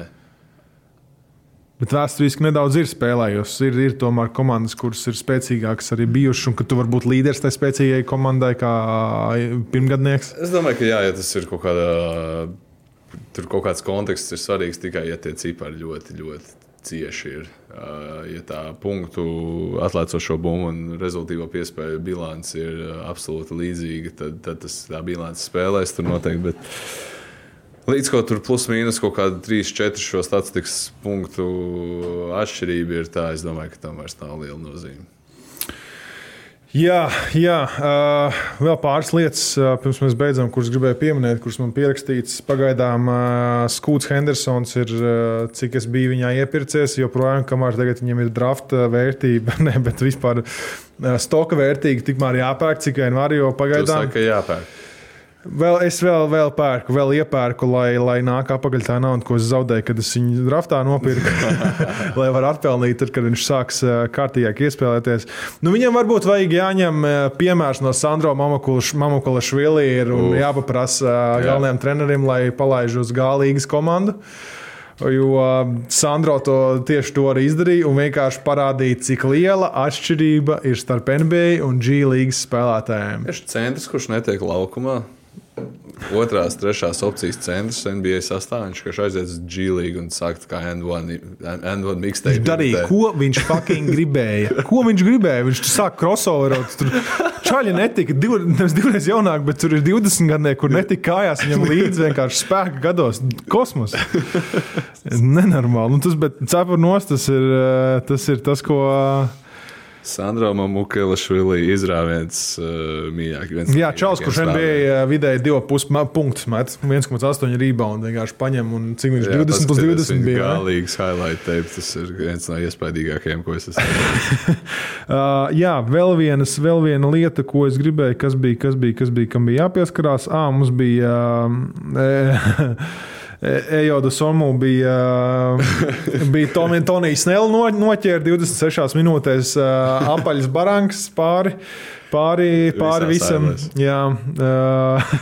Speaker 2: Bet vēsturiski nedaudz ir spēlējusi. Ir, ir tomēr komandas, kuras ir spēcīgākas, arī bijušas, un ka tu vari būt līderis tai spēcīgajai komandai, kā pirmgadnieks.
Speaker 3: Es domāju, ka jā, ja tas ir kaut kādā. Tur kaut kāds konteksts ir svarīgs tikai, ja tie cipari ļoti, ļoti cieši ir. Uh, Ja tā punktu atlaicošo bumbu un rezultātīvo piespēju bilants ir uh, absolūti līdzīga, tad, tad tas tā bilants spēlēs tur noteikti. Bet līdz kaut tur plus mīnus kaut kāda 3-4 šo statistikas punktu atšķirība ir tā, es domāju, ka tam vairs nav liela nozīme.
Speaker 2: Jā, jā uh, vēl pāris lietas, uh, pirms mēs beidzam, kuras gribēju pieminēt, kuras man pierakstīts. Pagaidām uh, Skūts Hendersons ir, uh, cik es biju viņā iepircies, joprojām, kamēr tagad viņam ir drafta vērtība, ne, bet vispār uh, stoka vērtīga, tikmēr jāpērk, cik vien var, jo pagaidām.
Speaker 3: saka, jāpērk.
Speaker 2: Vēl, es vēl, vēl pērku, vēl iepērku, lai, lai nāk apakaļ tā nauda, ko es zaudēju, kad es viņu draftā nopirku. lai varētu atpelnīt, tad, kad viņš sāks ā, kārtījāk iespēlēties. Nu, viņam varbūt vajag jāņem ā, piemērs no Sandro Mamukula Švili un
Speaker 3: Uf.
Speaker 2: jāpaprasa ā, galvenajam trenerim, lai palaiž uz gālīgas komandu. Jo Sandro to tieši to arī izdarīja un vienkārši parādīja, cik liela atšķirība ir starp NBA un G līnijas spēlētājiem.
Speaker 3: Tieši centrs, kurš netiek laukumā. Otrās, trešās opcijas centrs NBA sastāvā. Viņš vienkārši aiziet uz G līniju un sāk kā N1 mixtape.
Speaker 2: Viņš darīja, ko viņš fucking gribēja. Ko viņš gribēja? Viņš sāk crossoverot. Tur čaļi netika div, nevis divreiz jaunāk, bet tur ir 20 gadnieki, kur netika kājās viņam līdzi vienkārši spēka gados. Kosmos. Nenormāli. Nu, tas, bet cepur nost, tas ir eh, tas, ir tas ko.
Speaker 3: Sandra Mamukela Švilī izrāviens uh, mīļāk. viens no
Speaker 2: Jā, Čāls, kurš NBA eh, vidēji 2,5 punktus met, 1,8 rebound vienkārši paņem un cik viņš
Speaker 3: Jā,
Speaker 2: 20 plus
Speaker 3: paskatieties
Speaker 2: 20
Speaker 3: viņa
Speaker 2: bija.
Speaker 3: Galīgs highlight tape. Tas ir viens no iespaidīgākajiem, ko es esmu.
Speaker 2: Uh, jā, vēl, vienas, vēl viena lieta, ko es gribēju, kas bija, kas bija, kas bija kam bija jāpieskarās. À, mums bija. Uh, Ejoda Somu bija, bija Tomija Tonijs Snell no, noķēra 26 minūtēs uh, apaļas barankas pāri. Pāri, pāri visam.
Speaker 3: ailēs.
Speaker 2: Jā, uh,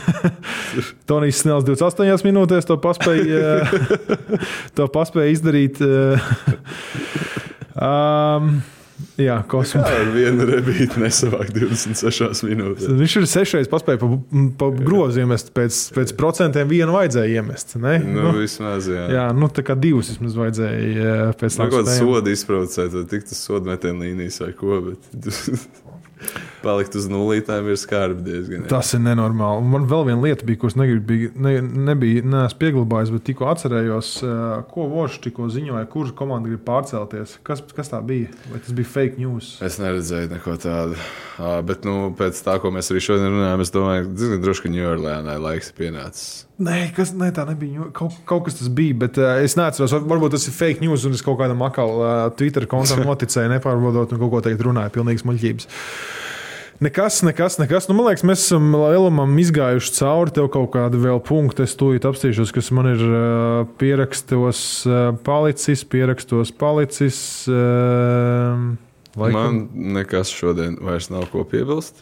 Speaker 2: Tonijs Snells 28 minūtēs to paspēja, uh, to paspēja izdarīt. Um, jā, kosmos.
Speaker 3: Ar vienu rebīti nesavākt 26 minūtes?
Speaker 2: Viņš ir sešreiz paspējis pa, pa grozu iemest. Pēc, pēc procentiem vienu vajadzēja iemest. Ne?
Speaker 3: Nu, vismaz, jā.
Speaker 2: jā, nu tā kā divus vismaz vajadzēja eh, pēc
Speaker 3: Nu,
Speaker 2: tam.
Speaker 3: kaut kāda
Speaker 2: spējām.
Speaker 3: soda izprovocēt, tad tik tas soda metienu līnijas vai ko. Bet... palikt uz nulītēm ir skarbi diezgan. jā.
Speaker 2: Tas ir nenormāli. Un Man vēl viena lieta bija, kuras negribu, ne, nebija neesmu pieglabājis, bet tikko atcerējos, ko Vošs tikko ziņoja, kurš komanda grib pārcelties. Kas, kas tā bija? Vai tas bija fake news?
Speaker 3: Es neredzēju neko tādu. Bet, nu, pēc tā, ko mēs arī šodien runājam, es domāju, ka droši vien Ņujorkā laiks ir pienācis.
Speaker 2: Nē, kas, nē, tā nebija. Kaut, kaut kas tas bija, bet uh, es neatceros. var- Varbūt tas ir fake news, un es kaut kādam akal uh, Twitter kontam noticēju, nepārbaudot, un kaut ko teikt runāju, pilnīgs muļķības. Nekas, nekas, nekas. Nu, man liekas, mēs esam Lielamam izgājuši cauri. Tev kaut kāda vēl punkta, es tūlīt apstīšos, kas man ir uh, pierakstos, uh, palicis, pierakstos, palicis. Uh,
Speaker 3: Man nekas šodien vairs nav ko piebilst.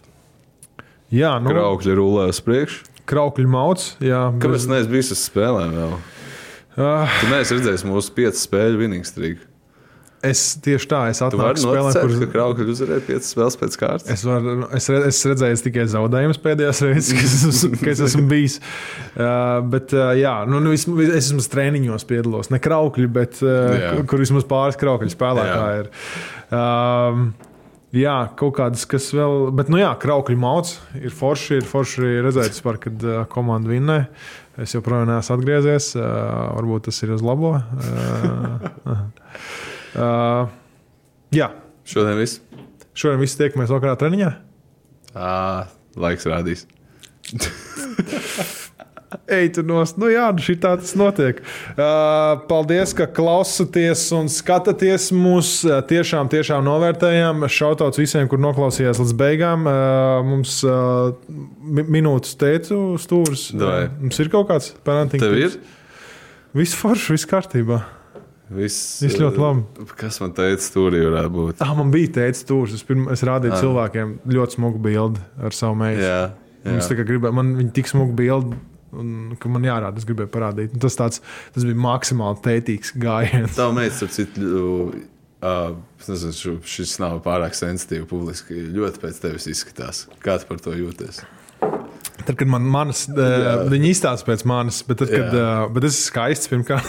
Speaker 2: Jā, nu,
Speaker 3: Kraukļi rulē uz priekšu.
Speaker 2: kraukļu mauts. Jā,
Speaker 3: Kāpēc neesmu bijis uz spēlēm vēl?
Speaker 2: Uh,
Speaker 3: Tu neesi redzējis mūsu piecu spēļu winning streak.
Speaker 2: Es tieši tā, es atnāku
Speaker 3: noticēt,
Speaker 2: kuras
Speaker 3: ka Kraukļi uzvarēja piecas spēles pēc kārtas.
Speaker 2: Es, varu, es, re, es redzēju tikai zaudējumus pēdējās reizes, kad es, esmu- kad es esmu bijis. Uh, bet, uh, jā, nu, nu, es esmu treniņos piedalos. Ne kraukļi, bet uh,
Speaker 3: Jā.
Speaker 2: kur vismaz pāris kraukļu spēlētāji ir. Um, jā, kaut kādas, kas vēl. Bet, nu jā, kraukļu mauts ir forši. Ir forši redzēt, vispār, kad uh, komanda vinnē. Es joprojām neesmu atgriezies. Uh, varbūt tas ir uz labo. Uh, uh, jā,
Speaker 3: Šodien viss.
Speaker 2: šodien viss tiekamies vakarā treniņā.
Speaker 3: Ā, Laiks rādīs.
Speaker 2: Ej, tur nost. Nu, jā, šī tā tas notiek. Uh, paldies, ka klausāties un skatāties mūs. Tiešām, tiešām novērtējam. Šautauts visiem, kur noklausījās līdz beigām. Uh, mums uh, mi minūtes teicu stūris. Mums ir kaut kāds parantiņš.
Speaker 3: Tev ir?
Speaker 2: Viss forši, viss kārtībā.
Speaker 3: Viss,
Speaker 2: Viss ļoti labi.
Speaker 3: Kas man teica, stūrī varētu būt?
Speaker 2: Ah, man bija teicis stūris. Es, pirm, es rādīju
Speaker 3: Ah.
Speaker 2: cilvēkiem ļoti smuku bildi ar savu meitu.
Speaker 3: Jā, jā.
Speaker 2: tā kā gribēju, man viņa tik smuka bildi. Un, ka man jārāda, es gribēju parādīt. Un Tas, tāds, tas bija maksimāli tētīgs gājiens.
Speaker 3: Tā meita, ap citu, uh, nezinu, šis nav pārāk sensitīvs publiski. Ļoti pēc tevis izskatās. Kā tu par to jūties?
Speaker 2: Tad, kad man manas, uh, viņi izstāsta pēc manis, bet, tad, kad, uh, bet tas ir skaists pirmkārt.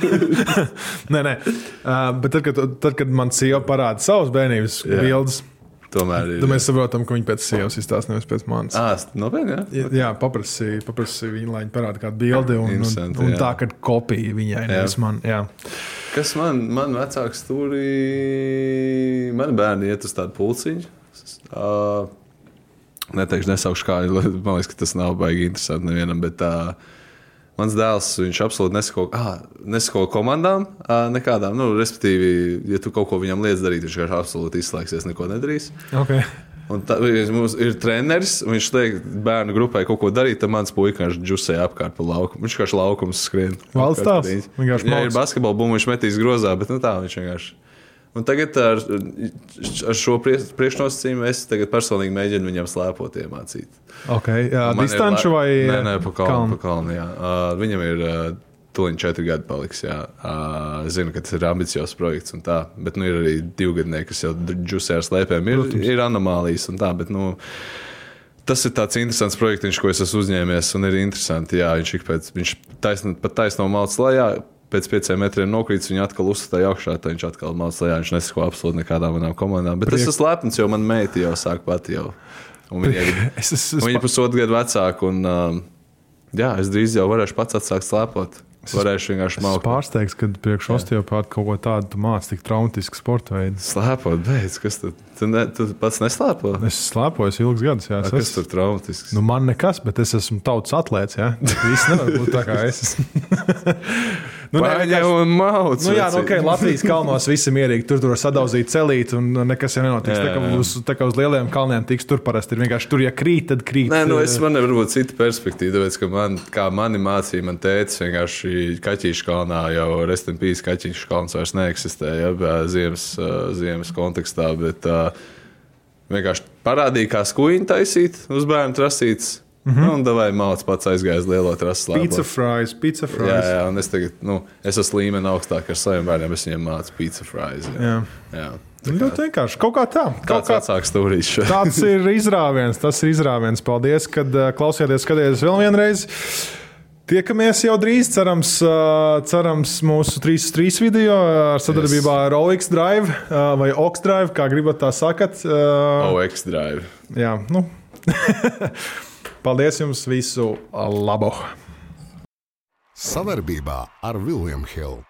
Speaker 2: nē, nē. Uh, bet tad, kad, tad, kad man sieva parāda savus bērnības bildes,
Speaker 3: Tomēr ir.
Speaker 2: mēs saprotam, ka viņi pēc sievas izstāsta nevis pēc manis.
Speaker 3: Ah, nopietni, jā?
Speaker 2: Jā, paprasīju, paprasīju viņu, lai viņi parāda kādu bildi. Un, un,
Speaker 3: Interesanti,
Speaker 2: un
Speaker 3: jā.
Speaker 2: tā, ka kopija viņai nevis man. Jā.
Speaker 3: Kas man, man vecāks stūrī, mani bērni iet uz tādu pulciņu. Uh, neteikšu, nesaukšu kā, man liekas, ka tas nav baigi interesanti nevienam, bet uh, mans dēls, viņš absolūti nesako, ah, nesako komandām uh, nekādām. Nu, respektīvi, ja tu kaut ko viņam liec darīt, viņš vienkārši absolūti izslēgsies, neko nedarīs.
Speaker 2: Okay.
Speaker 3: Un tā, mums ir treneris, viņš liek bērnu grupai kaut ko darīt, tad mans puika vienkārši džusēja apkārt pa laukumu. Viņš vienkārši laukums skrien.
Speaker 2: Valsts tās,
Speaker 3: riņķi.
Speaker 2: vienkārši
Speaker 3: Ja ir basketbola bumba, viņš metīs grozā, bet nu, tā viņš vienkārši. Un tagad ar, ar šo prie- priekšnosacījumu es tagad personīgi mēģinu viņam slēpot iemācīt.
Speaker 2: Okay. Jā,
Speaker 3: ir
Speaker 2: distanču
Speaker 3: la-
Speaker 2: vai
Speaker 3: Nē, nē, pa kalnu. Pa kalnu jā. uh, viņam ir uh, tuliņi četri gadi paliks. Jā. Uh, zinu, ka tas ir ambiciozs projekts un tā, bet nu, ir arī divgadnieki, kas jau džusē ar slēpēm. Ir,
Speaker 2: Protams.
Speaker 3: ir anomālijas un tā, bet nu, tas ir tāds interesants projekts, ko es esmu uzņēmies. Un ir interesanti, jā, viņš, pēc, viņš taisn, pat taisno malts lejā. Pēc pieciem metriem nokrīt, viņa atkal uzstāja augšā, tad viņš atkal lejā. Viņš nesako absolūti nekādām manām komandām. Bet
Speaker 2: Priek-
Speaker 3: tas ir slepns, jo man meita jau sāk pati jau. Viņa ir
Speaker 2: Es
Speaker 3: Viņa ir pusotru gadu vecāka, un um, jā, es drīz jau varēšu pats atsākt slēpot. Varēšu vienkārši
Speaker 2: Es esmu
Speaker 3: malkt.
Speaker 2: pārsteigts, ka priekš osteopāta kaut ko tādu mācīja, tik traumatisku sporta veidu.
Speaker 3: Slēpot, beidz, kas tu, tu, ne, tu pats neslēpo?
Speaker 2: Es slēpoju ilgus gadus, jā.
Speaker 3: A,
Speaker 2: Es
Speaker 3: Kas
Speaker 2: esmu-
Speaker 3: tur traumatisks?
Speaker 2: Nu, man nekas, bet es esmu tautas atlētājs. Ja? Viss nevar būt tā, kā es nu,
Speaker 3: Paņem
Speaker 2: vienkārši-
Speaker 3: un mauc.
Speaker 2: Nu, jā, nu, okay, Latvijas kalnos viss ir mierīgi. Tur tur var sadauzīt celīt, un nekas jau nenotiks.
Speaker 3: Jā,
Speaker 2: Tā kā
Speaker 3: jā.
Speaker 2: uz, tā kā uz lieliem kalniem tiks tur parasti ir vienkārši tur, ja krīt, tad krīt.
Speaker 3: Nē, nu, es
Speaker 2: eh,
Speaker 3: man nevaru būt cita perspektīva, tāpēc, ka man, kā mani mācīja, man teica, vienkārši kaķīšu kalnā jau Restempīs kaķīšu kalns vairs neeksistē, ja, ziemas, ā, ziemas kontekstā, bet uh, vienkārši parādīja, kā skuiņu taisīt uz bērnu trasītes. Mm -hmm. Un davai mācīt pats aizgājis lielo trasu.
Speaker 2: Pizza fries, pizza
Speaker 3: Jā,
Speaker 2: fries.
Speaker 3: jā, un es tagad, nu, es esmu līmeni augstāk ar saviem bērniem. Es viņiem mācu pizza fries. Jā,
Speaker 2: Jā.
Speaker 3: jā.
Speaker 2: Nu, Ļoti vienkārši. Kaut kā tā. Kaut kā
Speaker 3: vecāks stūrīs?
Speaker 2: Tāds ir izrāviens. Tas ir izrāviens. Paldies, kad uh, klausījāties, skatījāties vēl vienreiz. Tiekamies jau drīz, cerams, cerams mūsu 3-3 video ar sadarbībā yes. ar OX Drive vai OX Drive, kā gribat tā sakat.
Speaker 3: OX Drive.
Speaker 2: Jā, nu. Paldies jums visu labu!
Speaker 1: Savarbībā ar Vilnius Hilu.